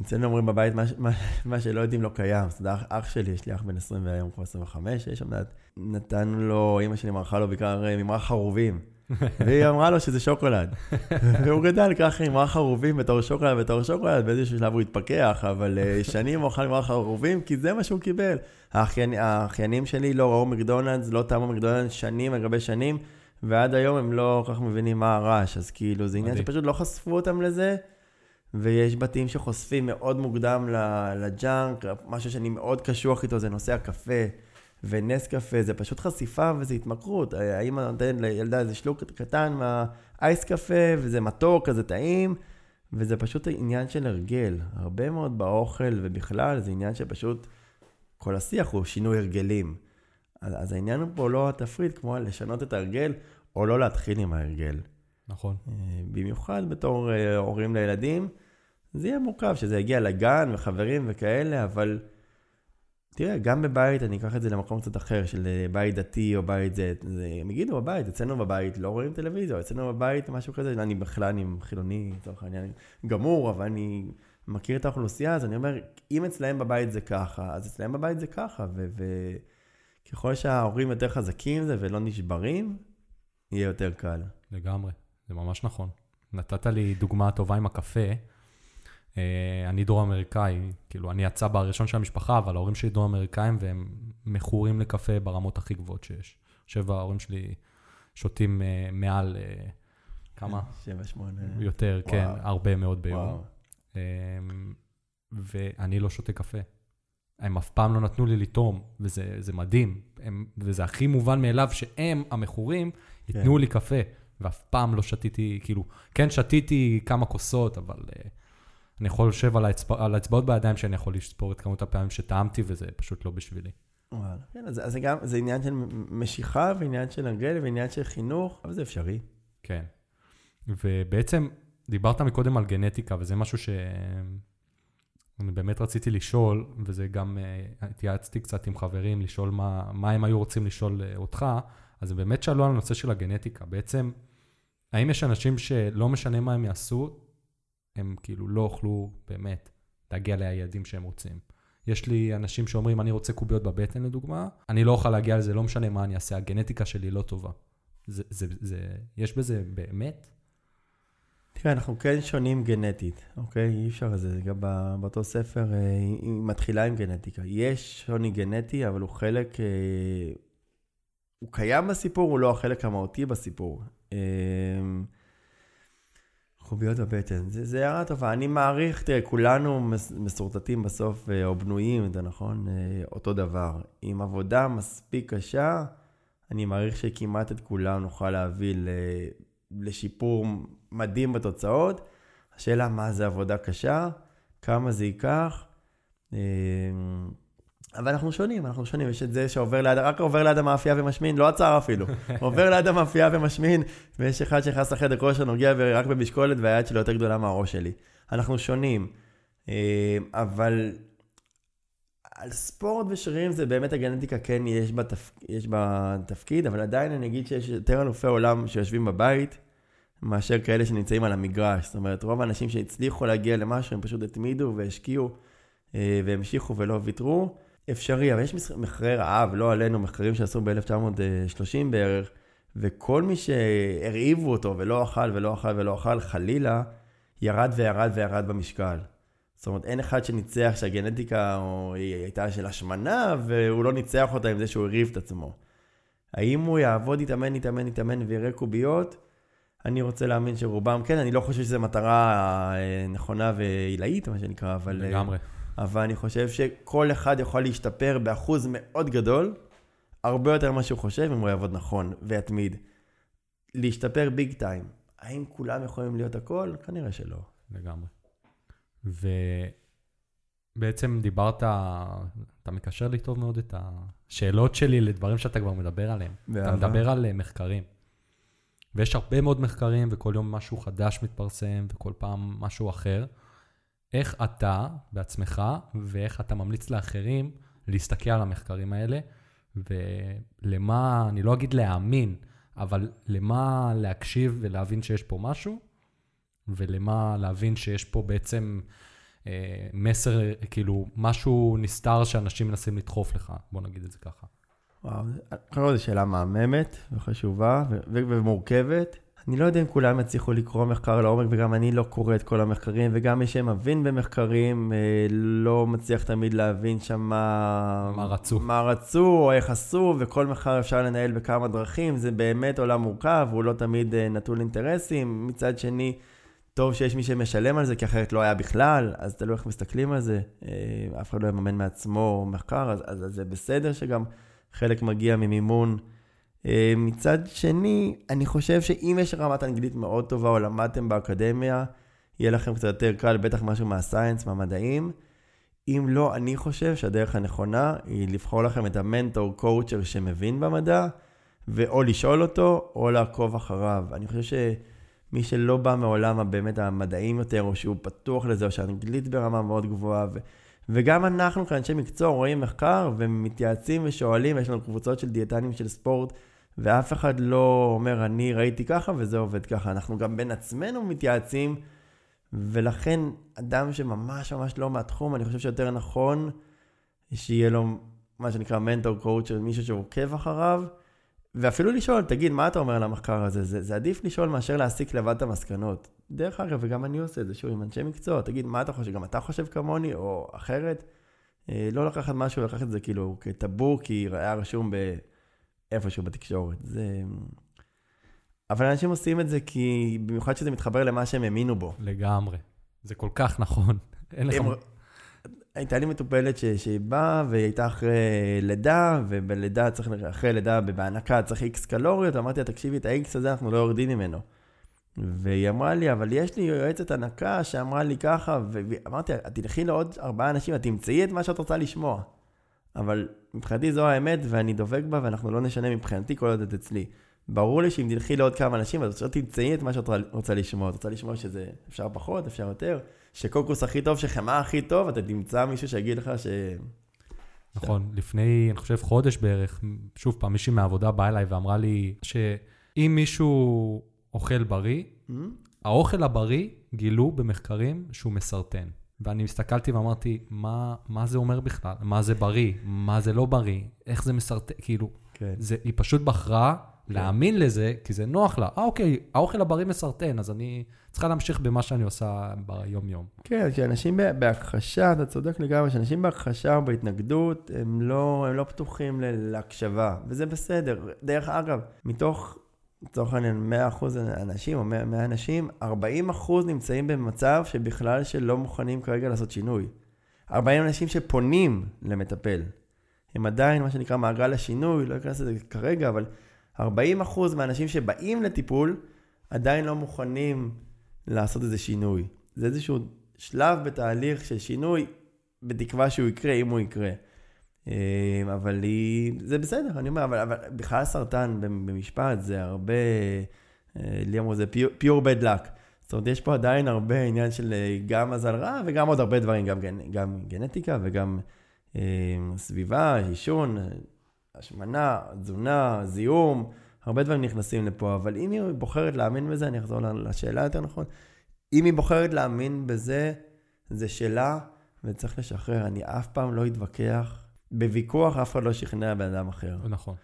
אצלנו אומרים בבית, מה, מה, מה שלא יודעים לא קיים. זאת אומרת, אח שלי, יש לי אח בן 20 והיום כבר 25, יש שם, נתנו לו, אימא שלי מרחה לו בעיקר אה, ממרח חרובים. והיא אמרה לו שזה שוקולד. והוא גדל ככה עם ממרח חרובים בתור שוקולד, בתור שוקולד, באיזשהו שלב הוא התפכח, אבל אה, שנים הוא אכל ממרח חרובים, כי זה מה שהוא קיבל. האחיינים, האחיינים שלי לא ראו מקדונלדס, לא טעמו מקדונלדס שנים על גבי שנים, ועד היום הם לא כל כך מבינים מה הרעש, אז כאילו זה עניין שפשוט לא חשפו אותם לזה, ויש בתים שחושפים מאוד מוקדם לג'אנק, משהו שאני מאוד קשוח איתו זה נושא הקפה. ונס קפה זה פשוט חשיפה וזה התמכרות. האמא נותנת לילדה איזה שלוק קטן מהאייס קפה, וזה מתוק, כזה טעים, וזה פשוט עניין של הרגל. הרבה מאוד באוכל ובכלל זה עניין שפשוט, כל השיח הוא שינוי הרגלים. אז, אז העניין הוא פה לא התפריט, כמו לשנות את ההרגל, או לא להתחיל עם ההרגל.
נכון.
אה, במיוחד בתור אה, הורים לילדים, זה יהיה מורכב שזה יגיע לגן וחברים וכאלה, אבל... תראה, גם בבית, אני אקח את זה למקום קצת אחר, של אה, בית דתי או בית זה, זה הם יגידו בבית, אצלנו בבית לא רואים טלוויזיה, אצלנו בבית משהו כזה, אני בכלל, אני חילוני, לצורך העניין, גמור, אבל אני מכיר את האוכלוסייה, אז אני אומר, אם אצלהם בבית זה ככה, אז אצלהם בבית זה ככה, וככל שההורים יותר חזקים זה ולא נשברים, יהיה יותר קל.
לגמרי, זה ממש נכון. נתת לי דוגמה טובה עם הקפה. אה, אני דרום אמריקאי, כאילו, אני הצבא הראשון של המשפחה, אבל ההורים שלי דרום אמריקאים והם מכורים לקפה ברמות הכי גבוהות שיש. חושב ההורים שלי שותים uh, מעל, uh, כמה?
שבע, שמונה.
יותר, וואו. כן, הרבה מאוד ביום. Um, ואני לא שותה קפה. הם אף פעם לא נתנו לי לטעום, וזה מדהים. הם, וזה הכי מובן מאליו שהם, המכורים, ייתנו כן. לי קפה. ואף פעם לא שתיתי, כאילו, כן שתיתי כמה כוסות, אבל... Uh, אני יכול לשב על, האצבע, על האצבעות בידיים שאני יכול לספור את כמות הפעמים שטעמתי, וזה פשוט לא בשבילי.
וואלה. כן, אז זה גם, זה עניין של משיכה, ועניין של הרגל, ועניין של חינוך, אבל זה אפשרי.
כן. ובעצם, דיברת מקודם על גנטיקה, וזה משהו ש... אני באמת רציתי לשאול, וזה גם, uh, התייעצתי קצת עם חברים, לשאול מה, מה הם היו רוצים לשאול uh, אותך, אז הם באמת שאלו על הנושא של הגנטיקה. בעצם, האם יש אנשים שלא משנה מה הם יעשו, הם כאילו לא יוכלו באמת להגיע ליעדים שהם רוצים. יש לי אנשים שאומרים, אני רוצה קוביות בבטן לדוגמה, אני לא אוכל להגיע לזה, לא משנה מה אני אעשה, הגנטיקה שלי לא טובה. זה, זה, זה, יש בזה באמת?
תראה, אנחנו כן שונים גנטית, אוקיי? אי אפשר לזה, גם באותו ספר אה, היא מתחילה עם גנטיקה. יש שוני גנטי, אבל הוא חלק, אה, הוא קיים בסיפור, הוא לא החלק המהותי בסיפור. אה, חוביות בבטן, זה, הערה טובה. אני מעריך, תראה, כולנו מס- מסורטטים בסוף, אה, או בנויים, זה נכון, אה, אותו דבר. עם עבודה מספיק קשה, אני מעריך שכמעט את כולם נוכל להביא לשיפור מדהים בתוצאות. השאלה מה זה עבודה קשה, כמה זה ייקח. אבל אנחנו שונים, אנחנו שונים. יש את זה שעובר ליד, רק עובר ליד המאפייה ומשמין, לא עצר אפילו. עובר ליד המאפייה ומשמין, ויש אחד שנכנס לחדר כושר, נוגע רק במשקולת, והיד שלו יותר גדולה מהראש שלי. אנחנו שונים. אה, אבל על ספורט ושרירים זה באמת הגנטיקה, כן, יש בה, תפ... יש בה תפקיד, אבל עדיין אני אגיד שיש יותר אלופי עולם שיושבים בבית, מאשר כאלה שנמצאים על המגרש. זאת אומרת, רוב האנשים שהצליחו להגיע למשהו, הם פשוט התמידו והשקיעו אה, והמשיכו ולא ויתרו. אפשרי, אבל יש מחקרי רעב, לא עלינו, מחקרים שעשו ב-1930 בערך, וכל מי שהרעיבו אותו ולא אכל ולא אכל ולא אכל, חלילה, ירד וירד וירד במשקל. זאת אומרת, אין אחד שניצח שהגנטיקה או היא הייתה של השמנה, והוא לא ניצח אותה עם זה שהוא הרעיב את עצמו. האם הוא יעבוד, יתאמן, יתאמן, יתאמן ויראה קוביות? אני רוצה להאמין שרובם כן, אני לא חושב שזו מטרה אה, נכונה ועילאית, מה שנקרא, אבל... אה,
לגמרי.
אבל אני חושב שכל אחד יכול להשתפר באחוז מאוד גדול, הרבה יותר ממה שהוא חושב, אם הוא יעבוד נכון ויתמיד. להשתפר ביג טיים. האם כולם יכולים להיות הכל? כנראה שלא.
לגמרי. ובעצם דיברת, אתה מקשר לי טוב מאוד את השאלות שלי לדברים שאתה כבר מדבר עליהם. אתה
באהבה.
מדבר על אה, מחקרים. ויש הרבה מאוד מחקרים, וכל יום משהו חדש מתפרסם, וכל פעם משהו אחר. איך אתה בעצמך, ואיך אתה ממליץ לאחרים להסתכל על המחקרים האלה, ולמה, אני לא אגיד להאמין, אבל למה להקשיב ולהבין שיש פה משהו, ולמה להבין שיש פה בעצם אה, מסר, כאילו, משהו נסתר שאנשים מנסים לדחוף לך, בוא נגיד את זה ככה.
וואו, קודם כל זו שאלה מהממת וחשובה ו- ו- ומורכבת. אני לא יודע אם כולם יצליחו לקרוא מחקר לעומק, וגם אני לא קורא את כל המחקרים, וגם מי שמבין במחקרים אה, לא מצליח תמיד להבין שם מה...
מה רצו.
מה רצו, או איך עשו, וכל מחקר אפשר לנהל בכמה דרכים. זה באמת עולם מורכב, הוא לא תמיד אה, נטול אינטרסים. מצד שני, טוב שיש מי שמשלם על זה, כי אחרת לא היה בכלל, אז תלוי איך מסתכלים על זה. אה, אף אחד לא יממן מעצמו מחקר, אז, אז, אז זה בסדר שגם חלק מגיע ממימון. אה, מצד שני, אני חושב שאם יש רמת אנגלית מאוד טובה או למדתם באקדמיה, יהיה לכם קצת יותר קל, בטח משהו מהסייאנס, מהמדעים. אם לא, אני חושב שהדרך הנכונה היא לבחור לכם את המנטור קואוצ'ר שמבין במדע, ואו לשאול אותו, או לעקוב אחריו. אני חושב שמי שלא בא מעולם הבאמת המדעים יותר, או שהוא פתוח לזה, או שהאנגלית ברמה מאוד גבוהה, ו... וגם אנחנו כאנשי מקצוע רואים מחקר ומתייעצים ושואלים, יש לנו קבוצות של דיאטנים של ספורט, ואף אחד לא אומר, אני ראיתי ככה וזה עובד ככה. אנחנו גם בין עצמנו מתייעצים, ולכן אדם שממש ממש לא מהתחום, אני חושב שיותר נכון שיהיה לו מה שנקרא מנטור קואוצ' של מישהו שעוקב אחריו, ואפילו לשאול, תגיד, מה אתה אומר על המחקר הזה? זה, זה עדיף לשאול מאשר להסיק לבד את המסקנות. דרך אגב, וגם אני עושה את זה, שוב, עם אנשי מקצוע, תגיד, מה אתה חושב? גם אתה חושב כמוני, או אחרת? אה, לא לקחת משהו, לקחת את זה כאילו כטאבו, כי היה רשום באיפשהו בתקשורת. זה... אבל אנשים עושים את זה כי, במיוחד שזה מתחבר למה שהם האמינו בו.
לגמרי. זה כל כך נכון. אין לך...
הייתה לי מטופלת ש- שהיא באה והיא הייתה אחרי לידה, ובלידה צריך, אחרי לידה בהנקה צריך איקס קלוריות, אמרתי לה, תקשיבי, את האיקס הזה אנחנו לא יורדים ממנו. והיא אמרה לי, אבל יש לי יועצת הנקה שאמרה לי ככה, ואמרתי, לה, תלכי לעוד ארבעה אנשים, את תמצאי את מה שאת רוצה לשמוע. אבל מבחינתי זו האמת, ואני דבק בה, ואנחנו לא נשנה מבחינתי כל עוד את אצלי. ברור לי שאם תלכי לעוד כמה אנשים, אז את תמצאי את מה שאת רוצה לשמוע. את רוצה לשמוע שזה אפשר פחות, אפשר יותר, שקוקוס הכי טוב, שחמאה הכי טוב, אתה תמצא מישהו שיגיד לך ש...
נכון, לפני, אני חושב, חודש בערך, שוב פעם, מישהי מהעבודה באה אליי ואמרה לי שאם מישהו אוכל בריא,
"Hmm?
האוכל הבריא, גילו במחקרים שהוא מסרטן. ואני הסתכלתי ואמרתי, מה, מה זה אומר בכלל? מה זה בריא? מה זה לא בריא? איך זה מסרטן? כאילו,
כן.
זה, היא פשוט בחרה להאמין לזה, כי זה נוח לה. אה, אוקיי, האוכל הבריא מסרטן, אז אני צריכה להמשיך במה שאני עושה ביום-יום.
כן, כשאנשים ב- בהכחשה, אתה צודק לגמרי, כשאנשים בהכחשה או בהתנגדות, הם לא, הם לא פתוחים להקשבה, וזה בסדר. דרך אגב, מתוך, לצורך העניין, 100% אנשים, או 100, 100 אנשים, 40% נמצאים במצב שבכלל שלא מוכנים כרגע לעשות שינוי. 40 אנשים שפונים למטפל. הם עדיין, מה שנקרא, מעגל השינוי, לא אכנס לזה כרגע, אבל 40% מהאנשים שבאים לטיפול, עדיין לא מוכנים לעשות איזה שינוי. זה איזשהו שלב בתהליך של שינוי, בתקווה שהוא יקרה, אם הוא יקרה. אה, אבל היא, זה בסדר, אני אומר, אבל, אבל בכלל סרטן במשפט זה הרבה, אה, לי אמרו זה pure bad luck. זאת אומרת, יש פה עדיין הרבה עניין של אה, גם מזל רע וגם עוד הרבה דברים, גם, גם גנטיקה וגם אה, סביבה, עישון, השמנה, תזונה, זיהום, הרבה דברים נכנסים לפה, אבל אם היא בוחרת להאמין בזה, אני אחזור לשאלה יותר נכון, אם היא בוחרת להאמין בזה, זה שלה, וצריך לשחרר. אני אף פעם לא אתווכח. בוויכוח אף אחד לא שכנע בן אדם אחר.
נכון.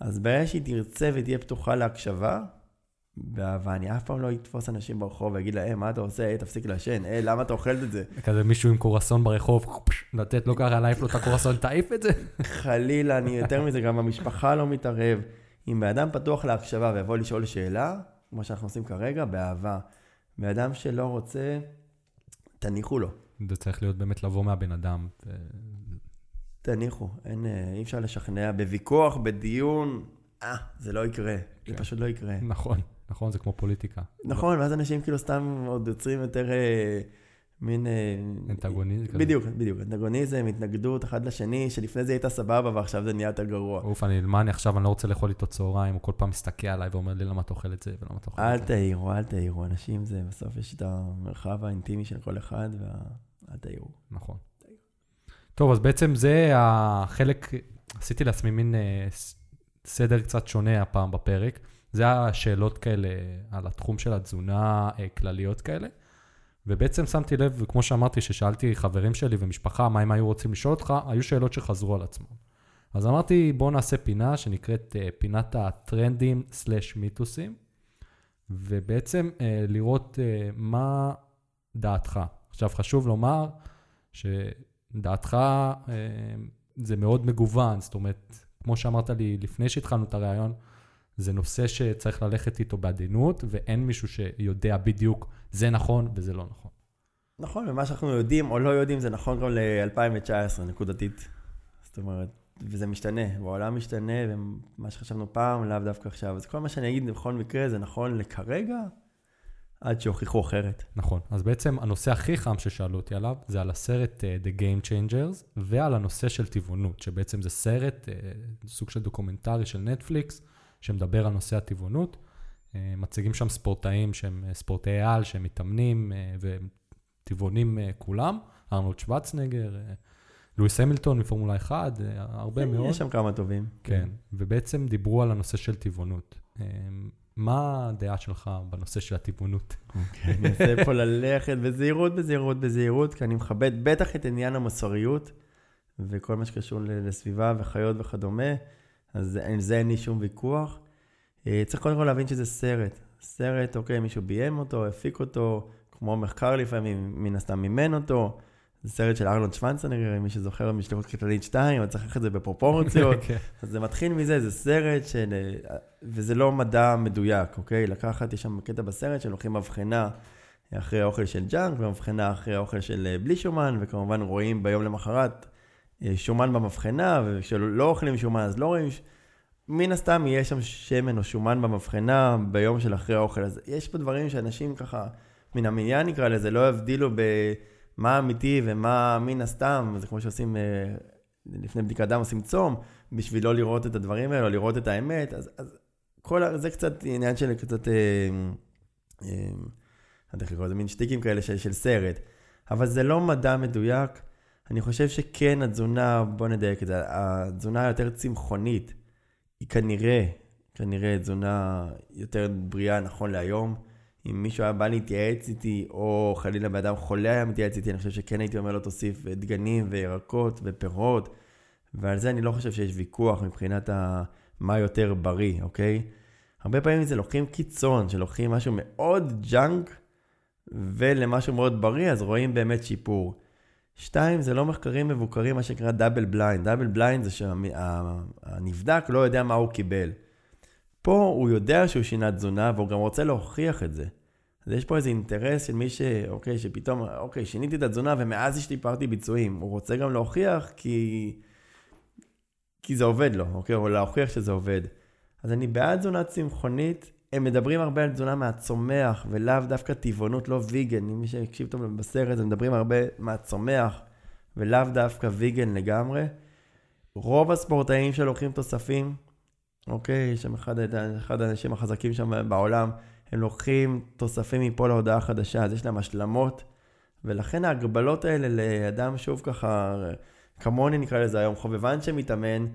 אז ברגע שהיא תרצה ותהיה פתוחה להקשבה, באהבה, אני אף פעם לא אתפוס אנשים ברחוב ואגיד להם, מה אתה עושה? היי, תפסיק לעשן, היי, למה אתה אוכל את זה?
כזה מישהו עם קורסון ברחוב, לתת לו ככה, להעיף לו את הקורסון, תעיף את זה?
חלילה, אני יותר מזה, גם המשפחה לא מתערב. אם בן אדם פתוח להקשבה ויבוא לשאול שאלה, כמו שאנחנו עושים כרגע, באהבה. בן אדם שלא רוצה, תניחו לו.
זה צריך להיות באמת לבוא מהבן אדם.
תניחו, אין, אה, אי אפשר לשכנע. בוויכוח, בדיון, אה, זה לא יקרה. כן. זה פשוט לא יקרה.
נכון, נכון, זה כמו פוליטיקה.
נכון, ואז אנשים כאילו סתם עוד יוצרים יותר אה, מין... אה,
אנטגוניזם.
בדיוק, בדיוק. אנטגוניזם, התנגדות אחד לשני, שלפני זה הייתה סבבה ועכשיו זה נהיה יותר גרוע.
אוף, אני, מה אני עכשיו, אני לא רוצה לאכול איתו צהריים, הוא כל פעם מסתכל עליי ואומר לי למה אתה אוכל את זה ולמה אתה אוכל
את זה. אל תעירו, אל תעירו, אנשים זה, בסוף יש את המרחב האינטימי של כל אחד, ואל תעירו.
נכון. טוב, אז בעצם זה החלק, עשיתי לעצמי מין אה, סדר קצת שונה הפעם בפרק. זה השאלות כאלה על התחום של התזונה, אה, כלליות כאלה. ובעצם שמתי לב, וכמו שאמרתי, ששאלתי חברים שלי ומשפחה מה הם היו רוצים לשאול אותך, היו שאלות שחזרו על עצמם. אז אמרתי, בואו נעשה פינה שנקראת uh, פינת הטרנדים סלאש מיתוסים, ובעצם לראות מה דעתך. עכשיו, חשוב לומר שדעתך uh, זה מאוד מגוון, זאת אומרת, כמו שאמרת לי לפני שהתחלנו את הרעיון, זה נושא שצריך ללכת איתו בעדינות, ואין מישהו שיודע בדיוק זה נכון וזה לא נכון.
נכון, ומה שאנחנו יודעים או לא יודעים זה נכון גם ל-2019, נקודתית. זאת אומרת, וזה משתנה, והעולם משתנה, ומה שחשבנו פעם לאו דווקא עכשיו. אז כל מה שאני אגיד בכל מקרה זה נכון לכרגע, עד שיוכיחו אחרת.
נכון, אז בעצם הנושא הכי חם ששאלו אותי עליו, זה על הסרט uh, The Game Changers, ועל הנושא של טבעונות, שבעצם זה סרט, uh, סוג של דוקומנטרי של נטפליקס, שמדבר על נושא הטבעונות. Uh, מציגים שם ספורטאים שהם uh, ספורטאי על, שהם מתאמנים uh, וטבעונים uh, כולם, ארנולד שוורצנגר, uh, לואיס המילטון מפורמולה 1, uh, הרבה מאוד.
יש שם כמה טובים.
כן, ובעצם דיברו על הנושא של טבעונות. מה הדעה שלך בנושא של הטבעונות?
אוקיי, אני מנסה פה ללכת בזהירות, בזהירות, בזהירות, כי אני מכבד בטח את עניין המוסריות וכל מה שקשור לסביבה וחיות וכדומה, אז עם זה אין לי שום ויכוח. אה, צריך קודם כל להבין שזה סרט. סרט, אוקיי, מישהו ביים אותו, הפיק אותו, כמו מחקר לפעמים, מן הסתם מימן אותו. זה סרט של ארלון שוונצנגר, מי שזוכר משלחות קטלנית 2, אבל צריך את זה בפרופורציות. כן. אז זה מתחיל מזה, זה סרט של... וזה לא מדע מדויק, אוקיי? לקחת, יש שם קטע בסרט שלוקחים מבחנה אחרי האוכל של ג'אנק, ומבחנה אחרי האוכל של אה, בלי שומן, וכמובן רואים ביום למחרת אה, שומן במבחנה, וכשלא אוכלים שומן אז לא רואים... מן הסתם יהיה שם שמן או שומן במבחנה ביום של אחרי האוכל. אז יש פה דברים שאנשים ככה, מן המניין נקרא לזה, לא יבדילו ב... מה אמיתי ומה מן הסתם, זה כמו שעושים אה, לפני בדיקת דם, עושים צום, בשביל לא לראות את הדברים האלה, או לראות את האמת, אז, אז כל זה קצת עניין של קצת, אה, אה, אני יודע איך לקרוא לזה, מין שטיקים כאלה של, של סרט. אבל זה לא מדע מדויק. אני חושב שכן התזונה, בוא נדייק את זה, התזונה היותר צמחונית, היא כנראה, כנראה תזונה יותר בריאה נכון להיום. אם מישהו היה בא להתייעץ איתי, או חלילה בן אדם חולה היה מתייעץ איתי, אני חושב שכן הייתי אומר לו תוסיף דגנים וירקות ופירות, ועל זה אני לא חושב שיש ויכוח מבחינת. מה יותר בריא, אוקיי? הרבה פעמים זה לוקחים קיצון, שלוקחים משהו מאוד ג'אנק ולמשהו מאוד בריא, אז רואים באמת שיפור. שתיים, זה לא מחקרים מבוקרים, מה שנקרא double blind. double blind זה שהנבדק לא יודע מה הוא קיבל. פה הוא יודע שהוא שינה תזונה, והוא גם רוצה להוכיח את זה. אז יש פה איזה אינטרס של מי ש... אוקיי, שפתאום, אוקיי, שיניתי את התזונה ומאז השתפרתי ביצועים. הוא רוצה גם להוכיח כי... כי זה עובד לו, אוקיי? או להוכיח שזה עובד. אז אני בעד תזונה צמחונית. הם מדברים הרבה על תזונה מהצומח, ולאו דווקא טבעונות, לא ויגן. מי שהקשיב טוב בסרט, הם מדברים הרבה מהצומח, ולאו דווקא ויגן לגמרי. רוב הספורטאים שלוקחים תוספים, אוקיי, יש שם אחד, אחד האנשים החזקים שם בעולם, הם לוקחים תוספים מפה להודעה חדשה, אז יש להם השלמות, ולכן ההגבלות האלה לאדם, שוב ככה, כמוני נקרא לזה היום, חובבן שמתאמן,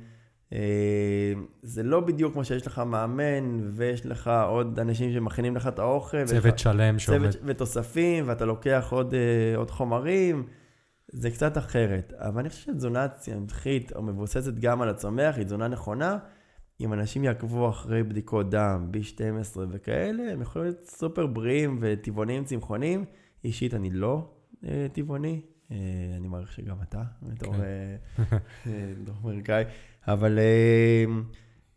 אה, זה לא בדיוק כמו שיש לך מאמן, ויש לך עוד אנשים שמכינים לך את האוכל.
צוות שלם
שעומד. צוות ותוספים, ואתה לוקח עוד, אה, עוד חומרים, זה קצת אחרת. אבל אני חושב שתזונה צמחית, או מבוססת גם על הצומח, היא תזונה נכונה. אם אנשים יעקבו אחרי בדיקות דם, B12 וכאלה, הם יכולים להיות סופר בריאים וטבעוניים צמחונים. אישית אני לא אה, טבעוני, אה, אני מעריך שגם אתה, בתור כן. אמריקאי, אבל אה,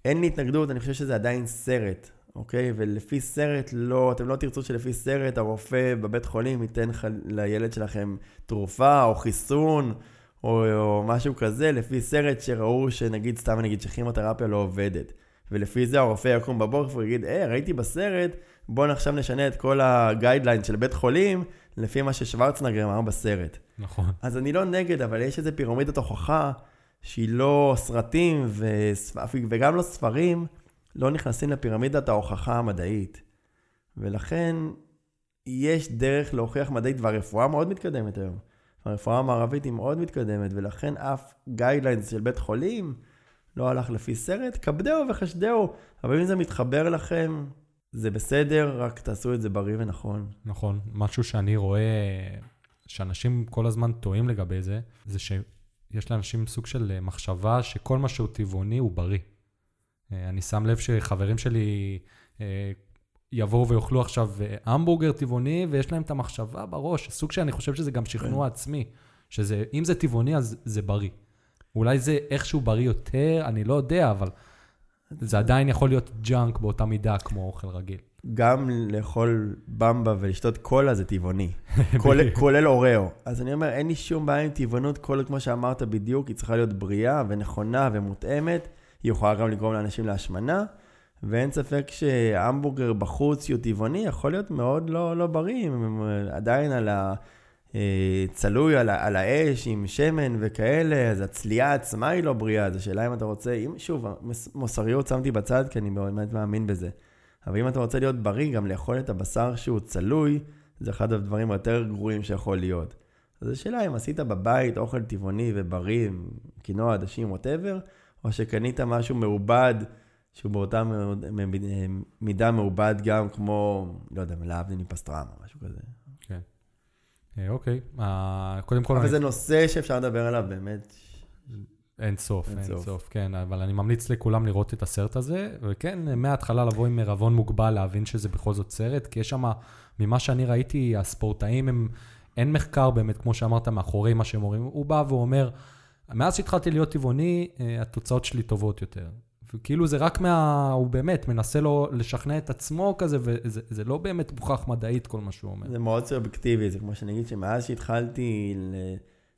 אין לי התנגדות, אני חושב שזה עדיין סרט, אוקיי? ולפי סרט, לא, אתם לא תרצו שלפי סרט הרופא בבית חולים ייתן לילד שלכם תרופה או חיסון. או, או משהו כזה, לפי סרט שראו שנגיד, סתם נגיד שכימותרפיה לא עובדת. ולפי זה הרופא יקום בבוקר ויגיד, אה, ראיתי בסרט, בואו עכשיו נשנה את כל ה guideline של בית חולים, לפי מה ששוורצנגר אמר בסרט.
נכון.
אז אני לא נגד, אבל יש איזה פירמידת הוכחה שהיא לא סרטים וגם לא ספרים, לא נכנסים לפירמידת ההוכחה המדעית. ולכן יש דרך להוכיח מדעית, והרפואה מאוד מתקדמת היום. הרפואה המערבית היא מאוד מתקדמת, ולכן אף guidelines של בית חולים לא הלך לפי סרט, כבדהו וחשדהו. אבל אם זה מתחבר לכם, זה בסדר, רק תעשו את זה בריא ונכון.
נכון. משהו שאני רואה, שאנשים כל הזמן טועים לגבי זה, זה שיש לאנשים סוג של מחשבה שכל מה שהוא טבעוני הוא בריא. אה, אני שם לב שחברים שלי אה, יבואו ויאכלו עכשיו אה, המבורגר טבעוני, ויש להם את המחשבה בראש, סוג שאני חושב שזה גם שכנוע כן. עצמי, שזה, אם זה טבעוני, אז זה בריא. אולי זה איכשהו בריא יותר, אני לא יודע, אבל זה עדיין יכול להיות ג'אנק באותה מידה כמו אוכל רגיל.
גם לאכול במבה ולשתות קולה זה טבעוני, כולל, כולל אוראו. אז אני אומר, אין לי שום בעיה עם טבעונות, כל כמו שאמרת בדיוק, היא צריכה להיות בריאה ונכונה ומותאמת. היא יכולה גם לגרום לאנשים להשמנה. ואין ספק שהמבורגר בחוץ שהוא טבעוני יכול להיות מאוד לא, לא בריא, עדיין על ה... אה, צלוי על, על האש עם שמן וכאלה, אז הצליעה עצמה היא לא בריאה, אז השאלה אם אתה רוצה, אם, שוב, מוסריות שמתי בצד כי אני באמת מאמין בזה. אבל אם אתה רוצה להיות בריא, גם לאכול את הבשר שהוא צלוי, זה אחד הדברים היותר גרועים שיכול להיות. אז השאלה אם עשית בבית אוכל טבעוני ובריא, קינוע, עדשים, ווטאבר, או שקנית משהו מעובד. שהוא באותה מידה מעובד גם כמו, לא יודע, להבדיל מפסטרמה, משהו כזה.
כן. אה, אוקיי, אה, קודם כל...
אבל זה נושא שאפשר לדבר עליו באמת.
אין סוף, אין סוף, כן, אבל אני ממליץ לכולם לראות את הסרט הזה, וכן, מההתחלה לבוא עם ערבון מוגבל, להבין שזה בכל זאת סרט, כי יש שם, ממה שאני ראיתי, הספורטאים הם, אין מחקר באמת, כמו שאמרת, מאחורי מה שהם אומרים, הוא בא ואומר, מאז שהתחלתי להיות טבעוני, אה, התוצאות שלי טובות יותר. וכאילו זה רק מה... הוא באמת מנסה לו לשכנע את עצמו כזה, וזה לא באמת מוכח מדעית כל מה שהוא אומר.
זה מאוד סובייקטיבי, זה כמו שאני אגיד שמאז שהתחלתי ל...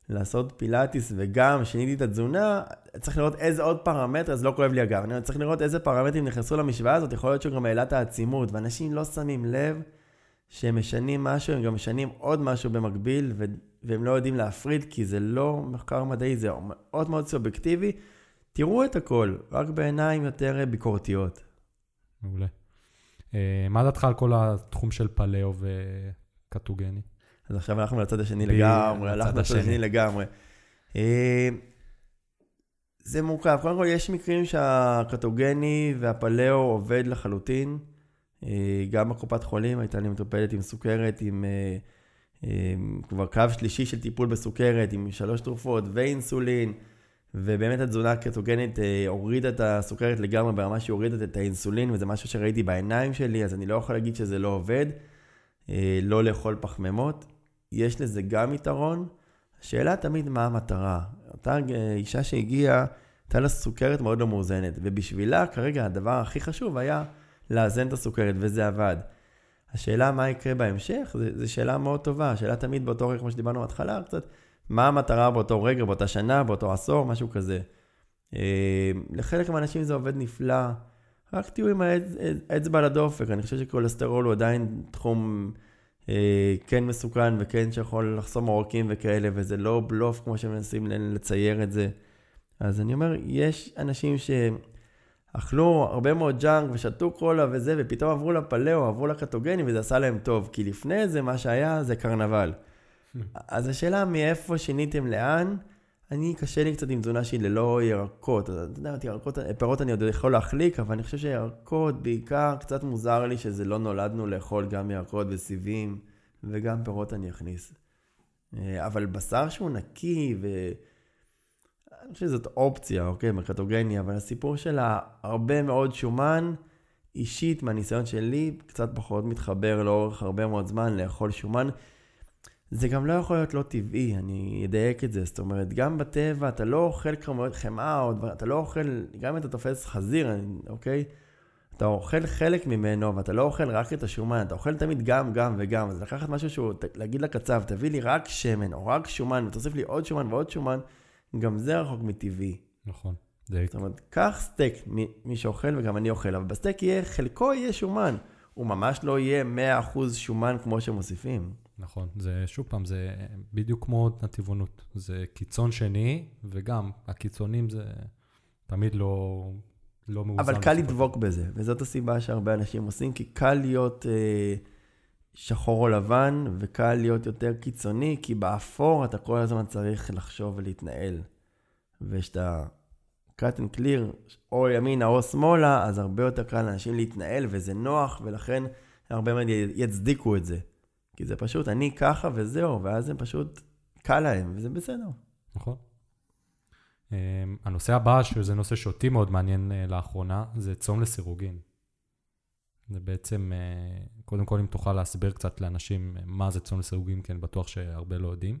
לעשות פילאטיס וגם שיניתי את התזונה, צריך לראות איזה עוד פרמטר, אז לא כואב לי הגב. אני צריך לראות איזה פרמטרים נכנסו למשוואה הזאת, יכול להיות שהוא גם העלה את העצימות, ואנשים לא שמים לב שהם משנים משהו, הם גם משנים עוד משהו במקביל, ו... והם לא יודעים להפריד, כי זה לא מחקר מדעי, זה מאוד מאוד סובייקטיבי. תראו את הכל, רק בעיניים יותר ביקורתיות.
מעולה. אה, מה דעתך על כל התחום של פלאו וקטוגני?
אז עכשיו אנחנו לצד השני לגמרי, הלכנו לצד השני לגמרי. אה, זה מורכב. קודם כל, יש מקרים שהקטוגני והפלאו עובד לחלוטין. אה, גם בקופת חולים הייתה לי מטופלת עם סוכרת, עם כבר קו שלישי של טיפול בסוכרת, עם שלוש תרופות ואינסולין. ובאמת התזונה הקטוגנית אה, הורידה את הסוכרת לגמרי ברמה שהיא הורידה את האינסולין, וזה משהו שראיתי בעיניים שלי, אז אני לא יכול להגיד שזה לא עובד. אה, לא לאכול פחמימות. יש לזה גם יתרון. השאלה תמיד מה המטרה. אותה אה, אישה שהגיעה, הייתה לה סוכרת מאוד לא מאוזנת, ובשבילה כרגע הדבר הכי חשוב היה לאזן את הסוכרת, וזה עבד. השאלה מה יקרה בהמשך, זו שאלה מאוד טובה. השאלה תמיד באותו רגע, כמו שדיברנו בהתחלה קצת, מה המטרה באותו רגע, באותה שנה, באותו עשור, משהו כזה. אה, לחלק מהאנשים זה עובד נפלא, רק תהיו עם האצבע על הדופק, אני חושב שכולסטרול הוא עדיין תחום אה, כן מסוכן וכן שיכול לחסום עורקים וכאלה, וזה לא בלוף כמו שמנסים לצייר את זה. אז אני אומר, יש אנשים שאכלו הרבה מאוד ג'אנק ושתו קולה וזה, ופתאום עברו לפליאו, עברו לקטוגני, וזה עשה להם טוב, כי לפני זה, מה שהיה זה קרנבל. אז השאלה מאיפה שיניתם לאן, אני, קשה לי קצת עם תזונה שהיא ללא ירקות. אתה יודע, ירקות, פירות אני עוד יכול להחליק, אבל אני חושב שירקות, בעיקר, קצת מוזר לי שזה לא נולדנו לאכול גם ירקות וסיבים, וגם פירות אני אכניס. אה, אבל בשר שהוא נקי, ו... אני חושב שזאת אופציה, אוקיי, מקטוגני, אבל הסיפור של הרבה מאוד שומן, אישית, מהניסיון שלי, קצת פחות מתחבר לאורך הרבה מאוד זמן לאכול שומן. זה גם לא יכול להיות לא טבעי, אני אדייק את זה. זאת אומרת, גם בטבע אתה לא אוכל כמויות חמאה, או דבר, אתה לא אוכל, גם אם אתה תופס חזיר, אוקיי? אתה אוכל חלק ממנו, ואתה לא אוכל רק את השומן, אתה אוכל תמיד גם, גם וגם. אז לקחת משהו שהוא, להגיד לקצב, תביא לי רק שמן, או רק שומן, ותוסיף לי עוד שומן ועוד שומן, גם זה רחוק מטבעי.
נכון.
זאת אומרת, קח סטייק, מי, מי שאוכל וגם אני אוכל, אבל בסטייק יהיה, חלקו יהיה שומן. הוא ממש לא יהיה 100% שומן כמו שמוסיפים.
נכון, זה שוב פעם, זה בדיוק כמו נתיבונות. זה קיצון שני, וגם הקיצונים זה תמיד לא, לא מאוזן.
אבל קל לדבוק בזה, וזאת הסיבה שהרבה אנשים עושים, כי קל להיות אה, שחור או לבן, וקל להיות יותר קיצוני, כי באפור אתה כל הזמן צריך לחשוב ולהתנהל. וכשאתה cut and clear, או ימינה או שמאלה, אז הרבה יותר קל לאנשים להתנהל, וזה נוח, ולכן הרבה מאוד יצדיקו את זה. כי זה פשוט, אני ככה וזהו, ואז הם פשוט, קל להם, וזה בסדר.
נכון. Um, הנושא הבא, שזה נושא שאותי מאוד מעניין uh, לאחרונה, זה צום לסירוגין. זה בעצם, uh, קודם כל, אם תוכל להסביר קצת לאנשים uh, מה זה צום לסירוגין, כי אני בטוח שהרבה לא יודעים.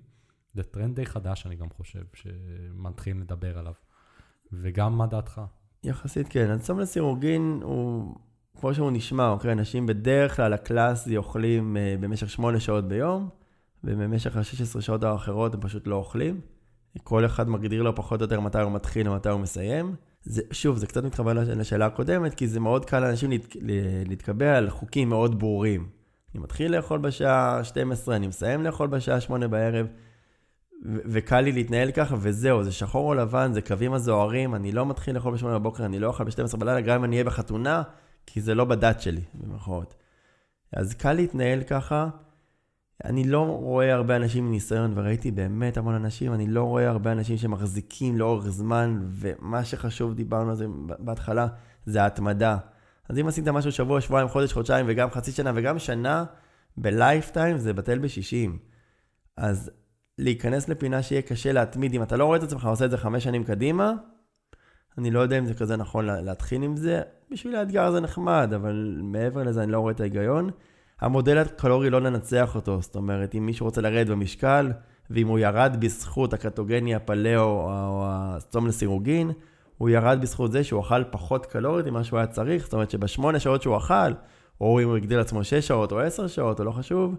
זה טרנד די חדש, אני גם חושב, שמתחילים לדבר עליו. וגם מה דעתך?
יחסית כן, הצום לסירוגין הוא כמו שהוא נשמע, אוקיי? אנשים בדרך כלל הקלאסי אוכלים uh, במשך 8 שעות ביום, ובמשך ה-16 שעות האחרות הם פשוט לא אוכלים. כל אחד מגדיר לו פחות או יותר מתי הוא מתחיל ומתי הוא מסיים. זה, שוב, זה קצת מתחבר לשאלה הקודמת, כי זה מאוד קל לאנשים להת, להתקבע על חוקים מאוד ברורים. אני מתחיל לאכול בשעה 12, אני מסיים לאכול בשעה 8 בערב, ו- וקל לי להתנהל ככה, וזהו, זה שחור או לבן, זה קווים הזוהרים, אני לא מתחיל לאכול ב-8 בבוקר, אני לא אוכל ב-12 בלילה, גם אם אני אהיה בחתונה, כי זה לא בדת שלי, במירכאות. אז קל להתנהל ככה. אני לא רואה הרבה אנשים עם ניסיון, וראיתי באמת המון אנשים, אני לא רואה הרבה אנשים שמחזיקים לאורך זמן, ומה שחשוב, דיברנו על זה בהתחלה, זה ההתמדה. אז אם עשית משהו שבוע, שבועיים, חודש, חודשיים, וגם חצי שנה, וגם שנה, בלייפטיים זה בטל בשישים. אז להיכנס לפינה שיהיה קשה להתמיד, אם אתה לא רואה את עצמך עושה את זה חמש שנים קדימה, אני לא יודע אם זה כזה נכון להתחיל עם זה. בשביל האתגר זה נחמד, אבל מעבר לזה אני לא רואה את ההיגיון. המודל הקלורי לא ננצח אותו, זאת אומרת, אם מישהו רוצה לרדת במשקל, ואם הוא ירד בזכות הקטוגני, הפלאו או הצום לסירוגין, הוא ירד בזכות זה שהוא אכל פחות קלורית ממה שהוא היה צריך, זאת אומרת שבשמונה שעות שהוא אכל, או אם הוא הגדיל לעצמו שש שעות או עשר שעות, או לא חשוב,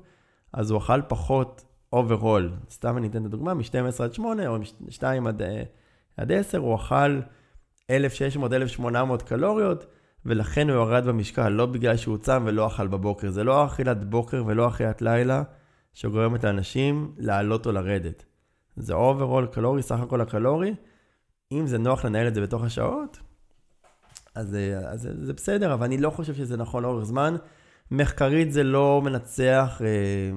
אז הוא אכל פחות overall. סתם אני אתן את הדוגמה, מ-12 עד 8 או מ-2 עד, אה, עד 10, הוא אכל 1,600-1,800 קלוריות, ולכן הוא יורד במשקל, לא בגלל שהוא צם ולא אכל בבוקר. זה לא אכילת בוקר ולא אכילת לילה שגורמת לאנשים לעלות או לרדת. זה overall קלורי, סך הכל הקלורי. אם זה נוח לנהל את זה בתוך השעות, אז, אז זה, זה בסדר, אבל אני לא חושב שזה נכון לאורך זמן. מחקרית זה לא מנצח אה,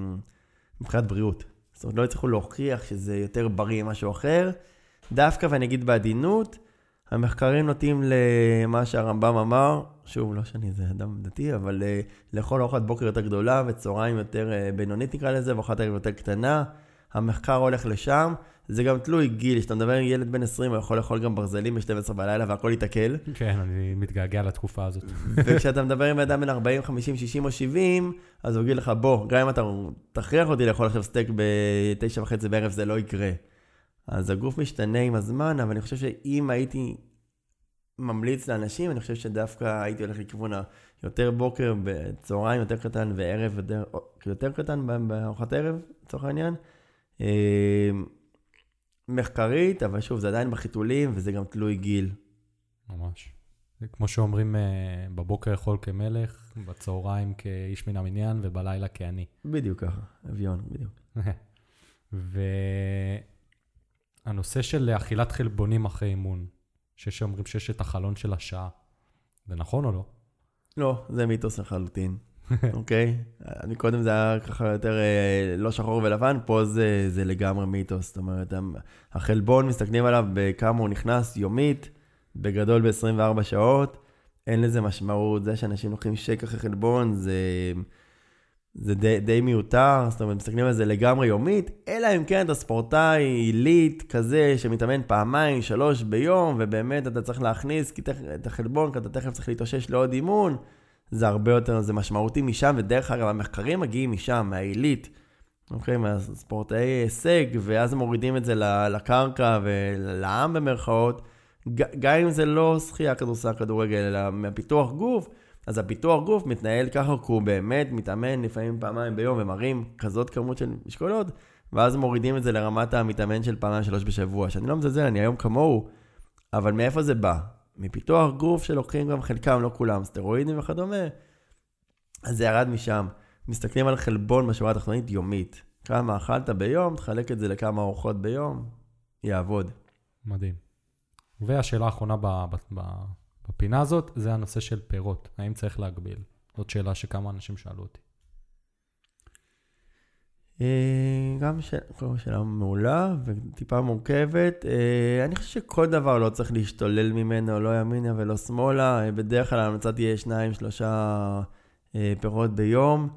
מבחינת בריאות. זאת אומרת, לא הצליחו להוכיח שזה יותר בריא ממשהו אחר. דווקא, ואני אגיד בעדינות, המחקרים נוטים למה שהרמב"ם אמר, שוב, לא שאני איזה אדם דתי, אבל uh, לאכול ארוחת בוקר יותר גדולה וצהריים יותר uh, בינונית נקרא לזה, וארוחת ערב יותר קטנה. המחקר הולך לשם, זה גם תלוי גיל, כשאתה מדבר עם ילד בן 20, הוא יכול לאכול גם ברזלים ב-12 בלילה והכל ייתקל.
כן, אני מתגעגע לתקופה הזאת.
וכשאתה מדבר עם אדם בן 40, 50, 60 או 70, אז הוא יגיד לך, בוא, גם אם אתה תכריח אותי לאכול עכשיו סטייק ב-9 וחצי בערב, זה לא יקרה. אז הגוף משתנה עם הזמן, אבל אני חושב שאם הייתי ממליץ לאנשים, אני חושב שדווקא הייתי הולך לכיוון היותר בוקר, בצהריים יותר קטן וערב יותר, יותר קטן בארוחת ערב, לצורך העניין. אה, מחקרית, אבל שוב, זה עדיין בחיתולים וזה גם תלוי גיל.
ממש. כמו שאומרים, אה, בבוקר יכול כמלך, בצהריים כאיש מן המניין ובלילה כעני.
בדיוק ככה, אביון, בדיוק.
והנושא של אכילת חלבונים אחרי אימון, שיש שאומרים שיש את החלון של השעה, זה נכון או לא?
לא, זה מיתוס לחלוטין. אוקיי? אני קודם זה היה ככה יותר אה, לא שחור ולבן, פה זה, זה לגמרי מיתוס. זאת אומרת, החלבון, מסתכלים עליו בכמה הוא נכנס יומית, בגדול ב-24 שעות, אין לזה משמעות. זה שאנשים לוקחים שק אחרי חלבון, זה, זה די, די מיותר, זאת אומרת, מסתכלים על זה לגמרי יומית, אלא אם כן אתה ספורטאי עילית כזה, שמתאמן פעמיים, שלוש ביום, ובאמת אתה צריך להכניס את החלבון, כי אתה תכף צריך להתאושש לעוד אימון. זה הרבה יותר, זה משמעותי משם, ודרך אגב, המחקרים מגיעים משם, מהעילית, אוקיי, מהספורטאי הישג, ואז מורידים את זה לקרקע ולעם במרכאות. גם אם זה לא שחייה, כדורסל, כדורגל, אלא מהפיתוח גוף, אז הפיתוח גוף מתנהל ככה, כי הוא באמת מתאמן לפעמים פעמיים ביום ומראים כזאת כמות של משקולות, ואז מורידים את זה לרמת המתאמן של פעמיים שלוש בשבוע, שאני לא מזלזל, אני היום כמוהו, אבל מאיפה זה בא? מפיתוח גוף שלוקחים גם חלקם, לא כולם, סטרואידים וכדומה, אז זה ירד משם. מסתכלים על חלבון בשורה התחתונית יומית. כמה אכלת ביום, תחלק את זה לכמה ארוחות ביום, יעבוד.
מדהים. והשאלה האחרונה בפינה הזאת, זה הנושא של פירות. האם צריך להגביל? זאת שאלה שכמה אנשים שאלו אותי.
אה, גם שאלה מעולה וטיפה מורכבת. אה, אני חושב שכל דבר לא צריך להשתולל ממנו, לא ימינה ולא שמאלה. אה, בדרך כלל ההמלצה תהיה שניים, שלושה פירות ביום.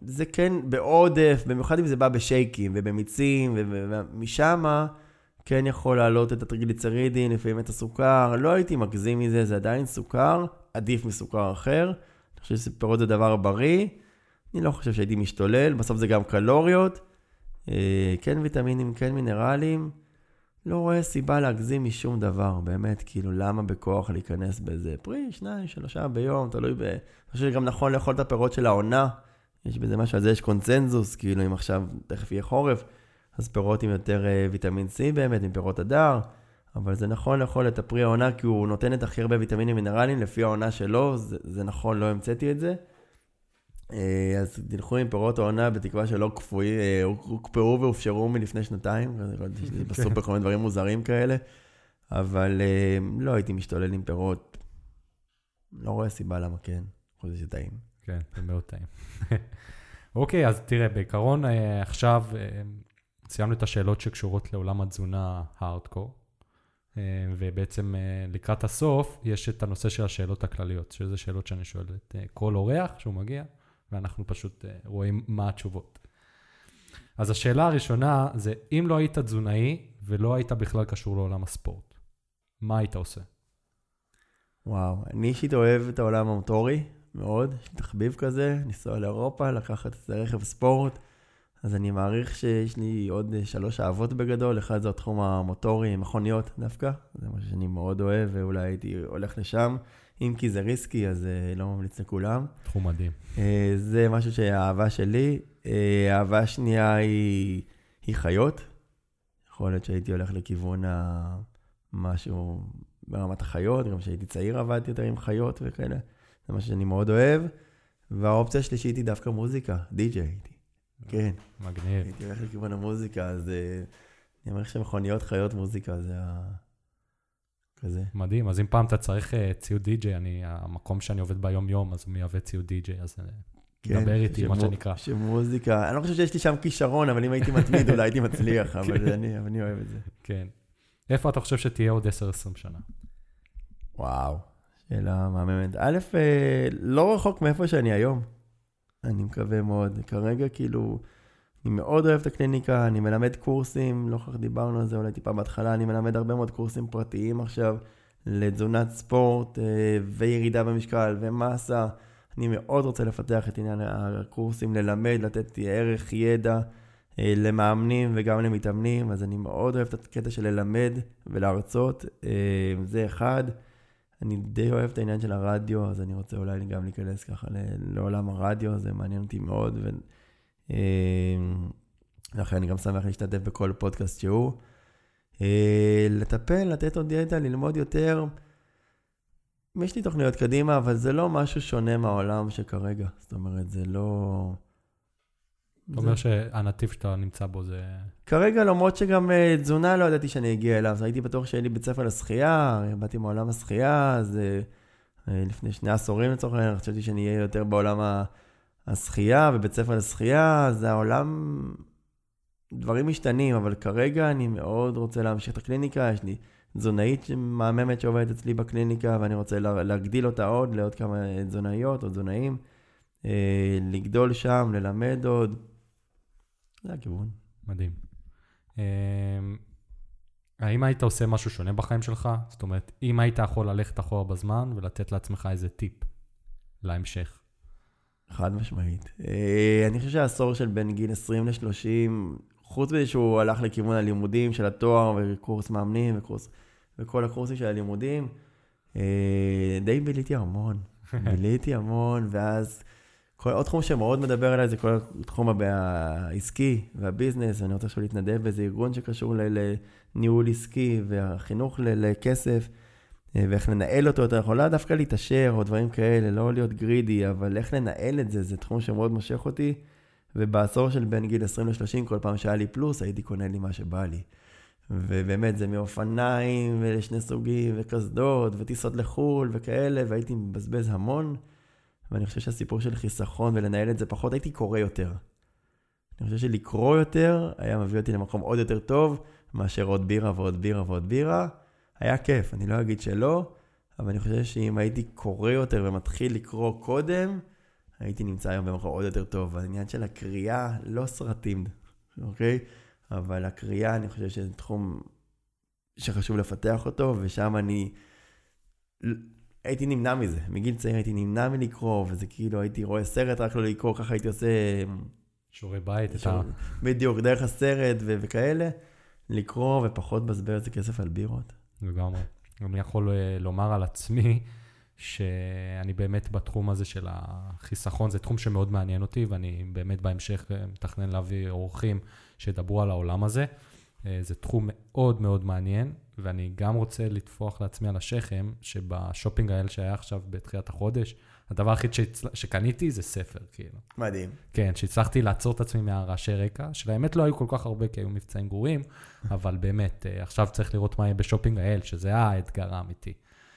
זה כן בעודף, במיוחד אם זה בא בשייקים ובמיצים, ומשם כן יכול להעלות את הטריגליצרידין, לפעמים את הסוכר. לא הייתי מגזים מזה, זה עדיין סוכר, עדיף מסוכר אחר. אני חושב שפירות זה דבר בריא. אני לא חושב שהייתי משתולל, בסוף זה גם קלוריות, אה, כן ויטמינים, כן מינרלים. לא רואה סיבה להגזים משום דבר, באמת, כאילו, למה בכוח להיכנס באיזה פרי, שניים, שלושה ביום, תלוי ב... אני חושב שגם נכון לאכול את הפירות של העונה, יש בזה משהו, על זה יש קונצנזוס, כאילו, אם עכשיו תכף יהיה חורף, אז פירות עם יותר אה, ויטמין C באמת, עם פירות הדר, אבל זה נכון לאכול את הפרי העונה, כי הוא נותן את הכי הרבה ויטמינים מינרלים לפי העונה שלו, זה, זה נכון, לא המצאתי את זה. אה, אז תלכו עם פירות העונה בתקווה שלא קפואים, אה, הוקפאו והופשרו מלפני שנתיים, לי בסופר כל מיני דברים מוזרים כאלה, אבל לא הייתי משתולל עם פירות. לא רואה סיבה למה כן, חוץ מזה טעים.
כן, זה מאוד טעים. אוקיי, אז תראה, בעיקרון עכשיו סיימנו את השאלות שקשורות לעולם התזונה הארדקור, ובעצם לקראת הסוף יש את הנושא של השאלות הכלליות, שזה שאלות שאני שואל את כל אורח שהוא מגיע. ואנחנו פשוט רואים מה התשובות. אז השאלה הראשונה זה, אם לא היית תזונאי ולא היית בכלל קשור לעולם הספורט, מה היית עושה?
וואו, אני אישית אוהב את העולם המוטורי מאוד, יש לי תחביב כזה, לנסוע לאירופה, לקחת את הרכב ספורט, אז אני מעריך שיש לי עוד שלוש אהבות בגדול, אחד זה התחום המוטורי, מכוניות דווקא, זה משהו שאני מאוד אוהב, ואולי הייתי הולך לשם. אם כי זה ריסקי, אז uh, לא ממליץ לכולם.
תחום מדהים.
Uh, זה משהו שהאהבה שלי. האהבה השנייה היא, היא חיות. יכול להיות שהייתי הולך לכיוון משהו ברמת החיות, גם כשהייתי צעיר עבדתי יותר עם חיות וכאלה. זה משהו שאני מאוד אוהב. והאופציה השלישית היא דווקא מוזיקה, די-ג'יי הייתי. כן.
מגניב.
הייתי הולך לכיוון המוזיקה, אז אני אומר שמכוניות חיות מוזיקה זה ה... כזה.
מדהים, אז אם פעם אתה צריך uh, ציוד די-ג'יי, אני, המקום שאני עובד ביום-יום, אז הוא מייבא ציוד די-ג'יי, אז uh, כן, דבר איתי, מה שנקרא.
שמוזיקה, אני לא חושב שיש לי שם כישרון, אבל אם הייתי מתמיד, אולי הייתי מצליח, אבל כן. אני, אני אוהב את זה.
כן. איפה אתה חושב שתהיה עוד 10-20 שנה?
וואו, שאלה מהממת. א', אה, לא רחוק מאיפה שאני היום. אני מקווה מאוד. כרגע, כאילו, אני מאוד אוהב את הקליניקה, אני מלמד קורסים, לא כל כך דיברנו על זה אולי טיפה בהתחלה, אני מלמד הרבה מאוד קורסים פרטיים עכשיו לתזונת ספורט אה, וירידה במשקל ומסה. אני מאוד רוצה לפתח את עניין הקורסים, ללמד, לתת ערך, ידע אה, למאמנים וגם למתאמנים, אז אני מאוד אוהב את הקטע של ללמד ולהרצות, אה, זה אחד. אני די אוהב את העניין של הרדיו, אז אני רוצה אולי גם להיכנס ככה לעולם הרדיו, זה מעניין אותי מאוד. ולכן אני גם שמח להשתתף בכל פודקאסט שהוא. לטפל, לתת עוד ידע, ללמוד יותר. יש לי תוכניות קדימה, אבל זה לא משהו שונה מהעולם שכרגע. זאת אומרת, זה לא...
אתה אומר שהנתיב שאתה נמצא בו זה...
כרגע, למרות שגם uh, תזונה לא ידעתי שאני אגיע אליו, הייתי בטוח שיהיה לי בית ספר לשחייה, באתי מעולם השחייה, אז uh, לפני שני עשורים לצורך העניין, חשבתי שאני אהיה יותר בעולם השחייה ובית ספר לשחייה, אז העולם, דברים משתנים, אבל כרגע אני מאוד רוצה להמשיך את הקליניקה, יש לי תזונאית מהממת שעובדת אצלי בקליניקה, ואני רוצה להגדיל אותה עוד לעוד כמה תזונאיות או תזונאים, אה, לגדול שם, ללמד עוד. זה הכיוון.
מדהים. אה, האם היית עושה משהו שונה בחיים שלך? זאת אומרת, אם היית יכול ללכת אחורה בזמן ולתת לעצמך איזה טיפ להמשך.
חד משמעית. אה, אני חושב שהעשור של בין גיל 20 ל-30, חוץ מזה שהוא הלך לכיוון הלימודים של התואר וקורס מאמנים וקורס, וכל הקורסים של הלימודים, אה, די ביליתי המון. ביליתי המון, ואז עוד תחום שמאוד מדבר אליי זה כל התחום העסקי והביזנס, ואני רוצה עכשיו להתנדב באיזה ארגון שקשור לניהול עסקי והחינוך לכסף. אה, ואיך לנהל אותו יותר נכון, לא דווקא להתעשר או דברים כאלה, לא להיות גרידי, אבל איך לנהל את זה, זה תחום שמאוד מושך אותי. ובעשור של בין גיל 20 ל-30, כל פעם שהיה לי פלוס, הייתי קונה לי מה שבא לי. ובאמת, זה מאופניים ולשני סוגים, וקסדות, וטיסות לחו"ל וכאלה, והייתי מבזבז המון. ואני חושב שהסיפור של חיסכון ולנהל את זה פחות, הייתי קורא יותר. אני חושב שלקרוא יותר היה מביא אותי למקום עוד יותר טוב, מאשר עוד בירה ועוד בירה ועוד בירה. היה כיף, אני לא אגיד שלא, אבל אני חושב שאם הייתי קורא יותר ומתחיל לקרוא קודם, הייתי נמצא היום במקום עוד יותר טוב. העניין של הקריאה, לא סרטים, אוקיי? אבל הקריאה, אני חושב שזה תחום שחשוב לפתח אותו, ושם אני הייתי נמנע מזה. מגיל צעיר הייתי נמנע מלקרוא, וזה כאילו הייתי רואה סרט רק לא לקרוא, ככה הייתי עושה...
שיעורי בית, שור... אתה...
בדיוק, דרך הסרט ו- וכאלה. לקרוא ופחות לבזבז את הכסף על בירות.
לגמרי. אני יכול אה, לומר על עצמי, שאני באמת בתחום הזה של החיסכון, זה תחום שמאוד מעניין אותי, ואני באמת בהמשך אה, מתכנן להביא אורחים שידברו על העולם הזה. אה, זה תחום מאוד מאוד מעניין, ואני גם רוצה לטפוח לעצמי על השכם, שבשופינג האלה שהיה עכשיו בתחילת החודש, הדבר היחיד שצ... שקניתי זה ספר, כאילו.
מדהים.
כן, שהצלחתי לעצור את עצמי מהרעשי רקע, שלאמת לא היו כל כך הרבה, כי היו מבצעים גרועים, אבל באמת, אה, עכשיו צריך לראות מה יהיה בשופינג IL, שזה האתגר האמיתי.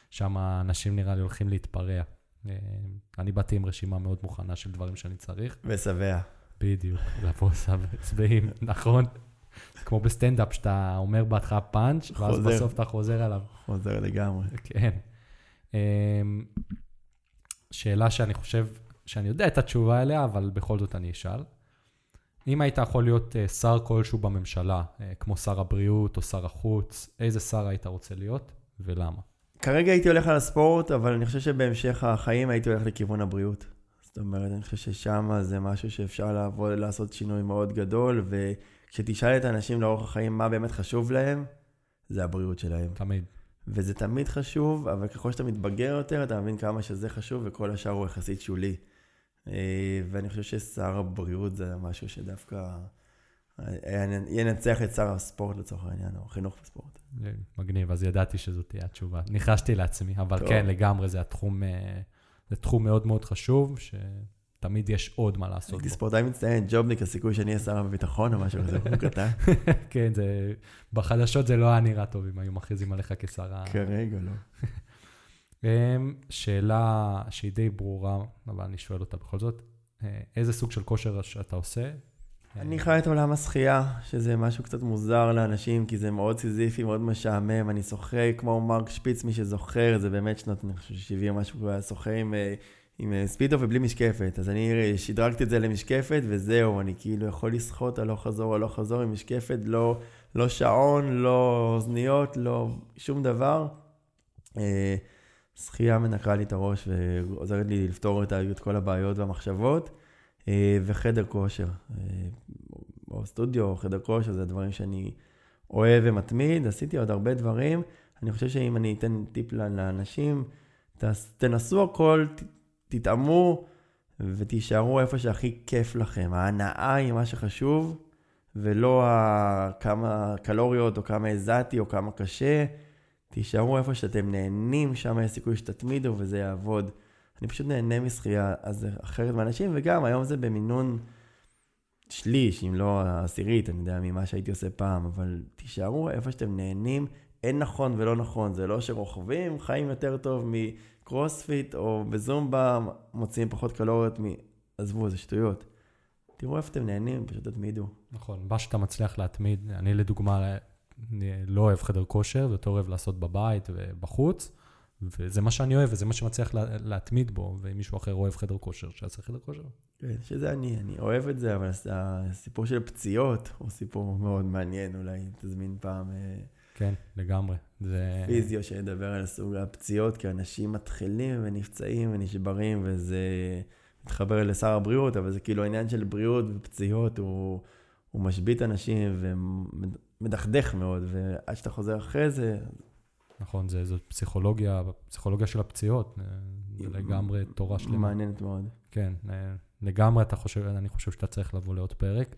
שם אנשים נראה לי הולכים להתפרע. אה, אני באתי עם רשימה מאוד מוכנה של דברים שאני צריך.
ושבע.
בדיוק, לבוא שבעים, נכון. כמו בסטנדאפ, שאתה אומר בהתחלה פאנץ', ואז בסוף אתה חוזר עליו.
חוזר לגמרי.
כן. אמ, שאלה שאני חושב שאני יודע את התשובה אליה, אבל בכל זאת אני אשאל. אם היית יכול להיות uh, שר כלשהו בממשלה, uh, כמו שר הבריאות או שר החוץ, איזה שר היית רוצה להיות ולמה?
כרגע הייתי הולך על הספורט, אבל אני חושב שבהמשך החיים הייתי הולך לכיוון הבריאות. זאת אומרת, אני חושב ששם זה משהו שאפשר לעבוד, לעשות שינוי מאוד גדול, וכשתשאל את האנשים לאורך החיים מה באמת חשוב להם, זה הבריאות שלהם.
תמיד.
וזה תמיד חשוב, אבל ככל שאתה מתבגר יותר, אתה מבין כמה שזה חשוב, וכל השאר הוא יחסית שולי. אה, ואני חושב ששר הבריאות זה משהו שדווקא אה, ינצח את שר הספורט לצורך העניין, או חינוך וספורט.
מגניב, אז ידעתי שזו תהיה התשובה. ניחשתי לעצמי, אבל טוב. כן, לגמרי, זה התחום, אה, זה תחום מאוד מאוד חשוב, שתמיד יש עוד מה לעשות.
הייתי ספורטאי מצטיין, ג'ובניק, הסיכוי שאני אהיה שר הביטחון או משהו כזה, הוא קטן.
כן, זה, בחדשות זה לא היה נראה טוב אם היו מכריזים עליך כשר ה...
כרגע לא.
אמ, שאלה שהיא די ברורה, אבל אני שואל אותה בכל זאת, אה, איזה סוג של כושר שאתה עושה?
אני חי את עולם השחייה, שזה משהו קצת מוזר לאנשים, כי זה מאוד סיזיפי, מאוד משעמם. אני שוחה כמו מרק שפיץ, מי שזוכר, זה באמת שנות, אני חושב, 70 משהו, הוא היה שוחה עם, אה, עם אה, ספידו ובלי משקפת. אז אני שדרגתי את זה למשקפת, וזהו, אני כאילו יכול לשחות הלוך חזור, הלוך חזור עם משקפת, לא, לא שעון, לא אוזניות, לא שום דבר. אה, שחייה מנקה לי את הראש ועוזרת לי לפתור את, את כל הבעיות והמחשבות, אה, וחדר כושר. או סטודיו, או חדר כושר, זה דברים שאני אוהב ומתמיד. עשיתי עוד הרבה דברים. אני חושב שאם אני אתן טיפ לאנשים, תנסו הכל, תטעמו ותישארו איפה שהכי כיף לכם. ההנאה היא מה שחשוב, ולא כמה קלוריות, או כמה הזעתי, או כמה קשה. תישארו איפה שאתם נהנים, שם יש סיכוי שתתמידו וזה יעבוד. אני פשוט נהנה משחייה, אז אחרת מאנשים, וגם היום זה במינון שליש, אם לא עשירית, אני יודע, ממה שהייתי עושה פעם, אבל תישארו איפה שאתם נהנים, אין נכון ולא נכון, זה לא שרוכבים חיים יותר טוב מקרוספיט או בזומבה, מוציאים פחות קלוריות מ... עזבו, זה שטויות. תראו איפה אתם נהנים, פשוט תתמידו.
נכון, מה שאתה מצליח להתמיד, אני לדוגמה לא אוהב חדר כושר, ויותר אוהב לעשות בבית ובחוץ, וזה מה שאני אוהב, וזה מה שמצליח להתמיד בו, ואם מישהו אחר אוהב חדר כושר, שיעשה חדר כושר.
כן, שזה אני, אני אוהב את זה, אבל הסיפור של פציעות הוא סיפור מאוד מעניין, אולי תזמין פעם. אה,
כן, לגמרי.
זה... פיזיו שידבר על סוג הפציעות, כי אנשים מתחילים ונפצעים ונשברים, וזה מתחבר לשר הבריאות, אבל זה כאילו העניין של בריאות ופציעות, הוא, הוא משבית אנשים ומדכדך מאוד, ועד שאתה חוזר אחרי זה...
נכון, זה, זאת פסיכולוגיה, פסיכולוגיה של הפציעות, זה לגמרי תורה שלמה.
מעניינת מאוד.
כן, לגמרי אתה חושב, אני חושב שאתה צריך לבוא לעוד פרק,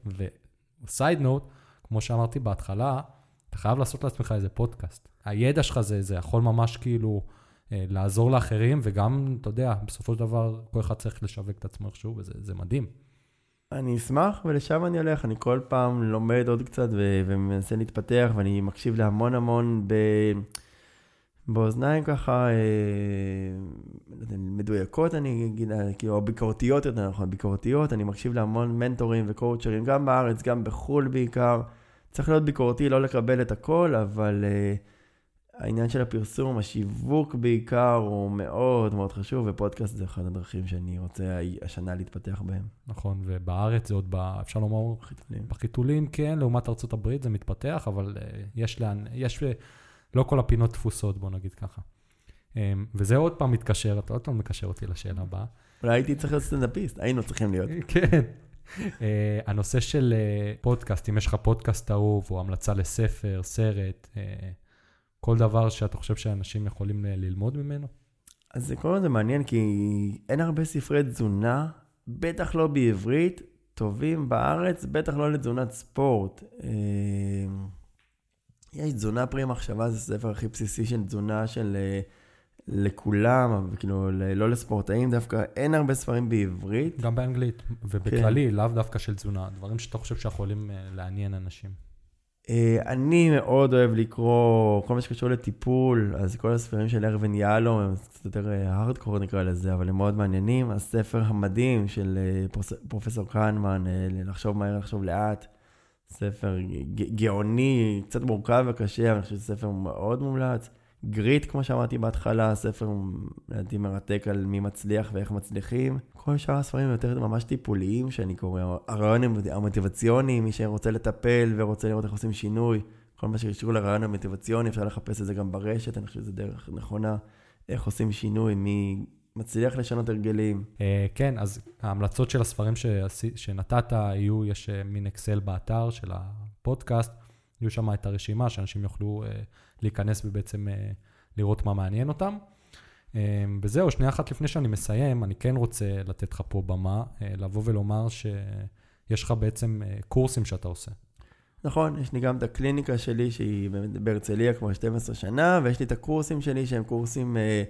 וסייד נוט, כמו שאמרתי בהתחלה, אתה חייב לעשות לעצמך איזה פודקאסט. הידע שלך זה, זה יכול ממש כאילו אה, לעזור לאחרים, וגם, אתה יודע, בסופו של דבר, כל אחד צריך לשווק את עצמו איכשהו, וזה מדהים.
אני אשמח, ולשם אני הולך. אני כל פעם לומד עוד קצת ו- ומנסה להתפתח, ואני מקשיב להמון המון ב... באוזניים ככה, אה, לא מדויקות, אני אגיד, אה, כאילו, או ביקורתיות יותר נכון, ביקורתיות, אני מקשיב להמון מנטורים וקואוצ'רים, גם בארץ, גם בחו"ל בעיקר. צריך להיות ביקורתי, לא לקבל את הכל, אבל uh, העניין של הפרסום, השיווק בעיקר, הוא מאוד מאוד חשוב, ופודקאסט זה אחד הדרכים שאני רוצה השנה להתפתח בהם.
נכון, ובארץ זה עוד, ב, אפשר לומר, חיתולים. בחיתולים כן, לעומת ארה"ב זה מתפתח, אבל uh, יש לאן, יש, לא כל הפינות תפוסות, בוא נגיד ככה. Um, וזה עוד פעם מתקשר, אתה עוד פעם מקשר אותי לשאלה הבאה.
אולי הייתי צריך להיות סטנדאפיסט, היינו צריכים להיות.
כן. אה, הנושא של אה, פודקאסט, אם יש לך פודקאסט אהוב, או המלצה לספר, סרט, אה, כל דבר שאתה חושב שאנשים יכולים ללמוד ממנו?
אז זה כל הזמן מעניין, כי אין הרבה ספרי תזונה, בטח לא בעברית, טובים בארץ, בטח לא לתזונת ספורט. יש תזונה פרי מחשבה, זה הספר הכי בסיסי של תזונה של לכולם, כאילו, לא לספורטאים דווקא, אין הרבה ספרים בעברית.
גם באנגלית, ובכללי, כן. לאו דווקא של תזונה, דברים שאתה חושב שיכולים אה, לעניין אנשים.
אה, אני מאוד אוהב לקרוא כל מה שקשור לטיפול, אז כל הספרים של ארווין יהלום הם קצת יותר הארדקור אה, נקרא לזה, אבל הם מאוד מעניינים. הספר המדהים של פרופסור קהנמן, לחשוב מהר, לחשוב לאט, ספר גאוני, קצת מורכב וקשה, אבל אני חושב שזה ספר מאוד מומלץ. גריט, כמו שאמרתי בהתחלה, ספר לדעתי מרתק על מי מצליח ואיך מצליחים. כל שאר הספרים יותר ממש טיפוליים שאני קורא, הרעיון המוטיבציוני, מי שרוצה לטפל ורוצה לראות איך עושים שינוי. כל מה שקשור לרעיון המוטיבציוני, אפשר לחפש את זה גם ברשת, אני חושב שזו דרך נכונה, איך עושים שינוי, מי מצליח לשנות הרגלים.
אה, כן, אז ההמלצות של הספרים שנתת יהיו, יש אה, מין אקסל באתר של הפודקאסט, יהיו שם את הרשימה שאנשים יוכלו אה, להיכנס ובעצם אה, לראות מה מעניין אותם. אה, וזהו, שנייה אחת לפני שאני מסיים, אני כן רוצה לתת לך פה במה, לבוא ולומר שיש לך בעצם קורסים שאתה עושה.
נכון, יש לי גם את הקליניקה שלי שהיא בהרצליה כבר 12 שנה, ויש לי את הקורסים שלי שהם קורסים אה,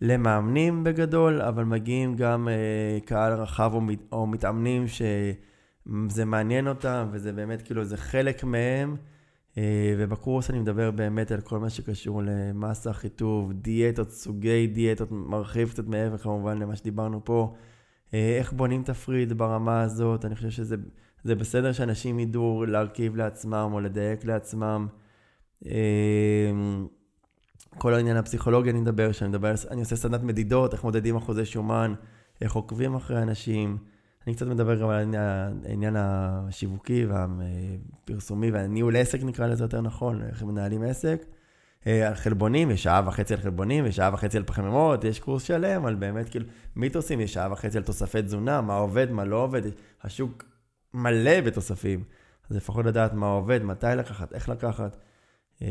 למאמנים בגדול, אבל מגיעים גם אה, קהל רחב או, או מתאמנים שזה מעניין אותם, וזה באמת כאילו, זה חלק מהם. אה, ובקורס אני מדבר באמת על כל מה שקשור למסה, חיטוב, דיאטות, סוגי דיאטות, מרחיב קצת מעבר כמובן למה שדיברנו פה. אה, איך בונים תפריט ברמה הזאת, אני חושב שזה בסדר שאנשים ידעו להרכיב לעצמם או לדייק לעצמם. אה, כל העניין הפסיכולוגי אני מדבר, שאני מדבר, אני עושה סדנת מדידות, איך מודדים אחוזי שומן, איך עוקבים אחרי אנשים. אני קצת מדבר גם על העניין, השיווקי והפרסומי והניהול עסק נקרא לזה יותר נכון, איך מנהלים עסק. אה, על חלבונים, יש שעה וחצי על חלבונים, יש שעה וחצי על פחמימות, יש קורס שלם על באמת כאילו מיתוסים, יש שעה וחצי על תוספי תזונה, מה עובד, מה לא עובד, השוק מלא בתוספים. אז לפחות לדעת מה עובד, מתי לקחת, איך לקחת. אה,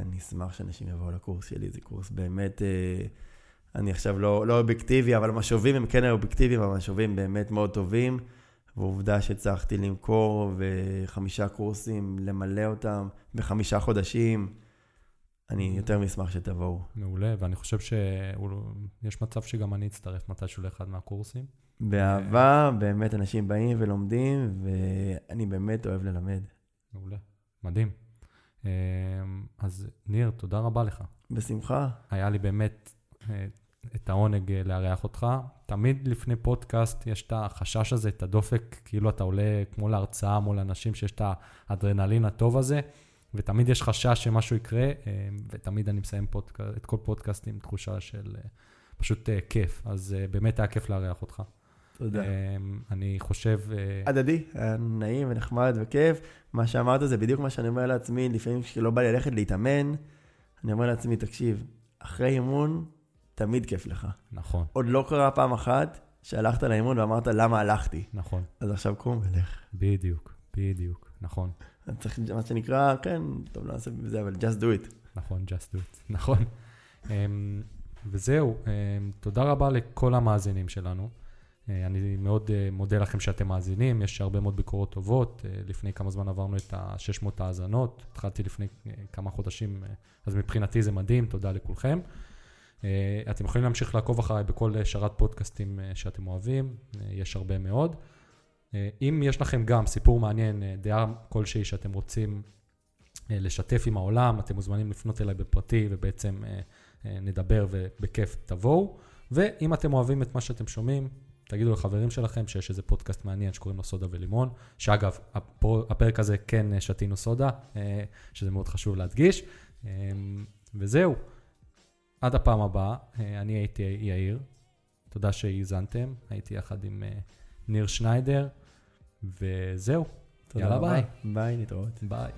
אני אשמח שאנשים יבואו לקורס שלי, זה קורס באמת, אה, אני עכשיו לא, לא אובייקטיבי, אבל המשובים הם כן אובייקטיביים, אבל המשובים באמת מאוד טובים. ועובדה שהצלחתי למכור וחמישה קורסים, למלא אותם בחמישה חודשים. אני יותר מאשמח שתבואו.
מעולה, ואני חושב שיש מצב שגם אני אצטרף מתישהו לאחד מהקורסים.
באהבה, באמת אנשים באים ולומדים, ואני באמת אוהב ללמד.
מעולה, מדהים. אמ, אז ניר, תודה רבה לך.
בשמחה.
היה לי באמת אה, את העונג אה, לארח אותך. תמיד לפני פודקאסט יש את החשש הזה, את הדופק, כאילו אתה עולה כמו להרצאה מול אנשים שיש את האדרנלין הטוב הזה. ותמיד יש חשש שמשהו יקרה, אה, ותמיד אני מסיים פודק... את כל פודקאסט עם תחושה של אה, פשוט כיף. אז באמת היה כיף לארח אותך.
תודה.
אני חושב...
הדדי, נעים ונחמד וכיף. מה שאמרת זה בדיוק מה שאני אומר לעצמי, לפעמים כשלא בא לי ללכת להתאמן, אני אומר לעצמי, תקשיב, אחרי אימון, תמיד כיף לך.
נכון.
עוד לא קרה פעם אחת שהלכת לאימון ואמרת, למה הלכתי?
נכון.
אז עכשיו קום ולך.
בדיוק, בדיוק, נכון.
צריך, מה שנקרא, כן, טוב, לא נעשה בזה, אבל just do it.
נכון, just do it, נכון. um, וזהו, um, תודה רבה לכל המאזינים שלנו. Uh, אני מאוד uh, מודה לכם שאתם מאזינים, יש הרבה מאוד ביקורות טובות. Uh, לפני כמה זמן עברנו את ה-600 האזנות, התחלתי לפני כמה חודשים, אז מבחינתי זה מדהים, תודה לכולכם. Uh, אתם יכולים להמשיך לעקוב אחריי בכל שרת פודקאסטים uh, שאתם אוהבים, יש הרבה מאוד. אה, אם יש לכם גם סיפור מעניין, אה, דעה כלשהי שאתם רוצים אה, לשתף עם העולם, אתם מוזמנים לפנות אליי בפרטי ובעצם נדבר ובכיף תבואו. ואם אתם אוהבים את מה שאתם שומעים, תגידו לחברים שלכם שיש איזה פודקאסט מעניין שקוראים לו סודה ולימון, שאגב, הפרק הזה כן שתינו סודה, שזה מאוד חשוב להדגיש. וזהו, עד הפעם הבאה, אני הייתי יאיר, תודה שהאזנתם, הייתי יחד עם ניר שניידר, וזהו. יאללה ביי.
ביי, נתראות.
ביי.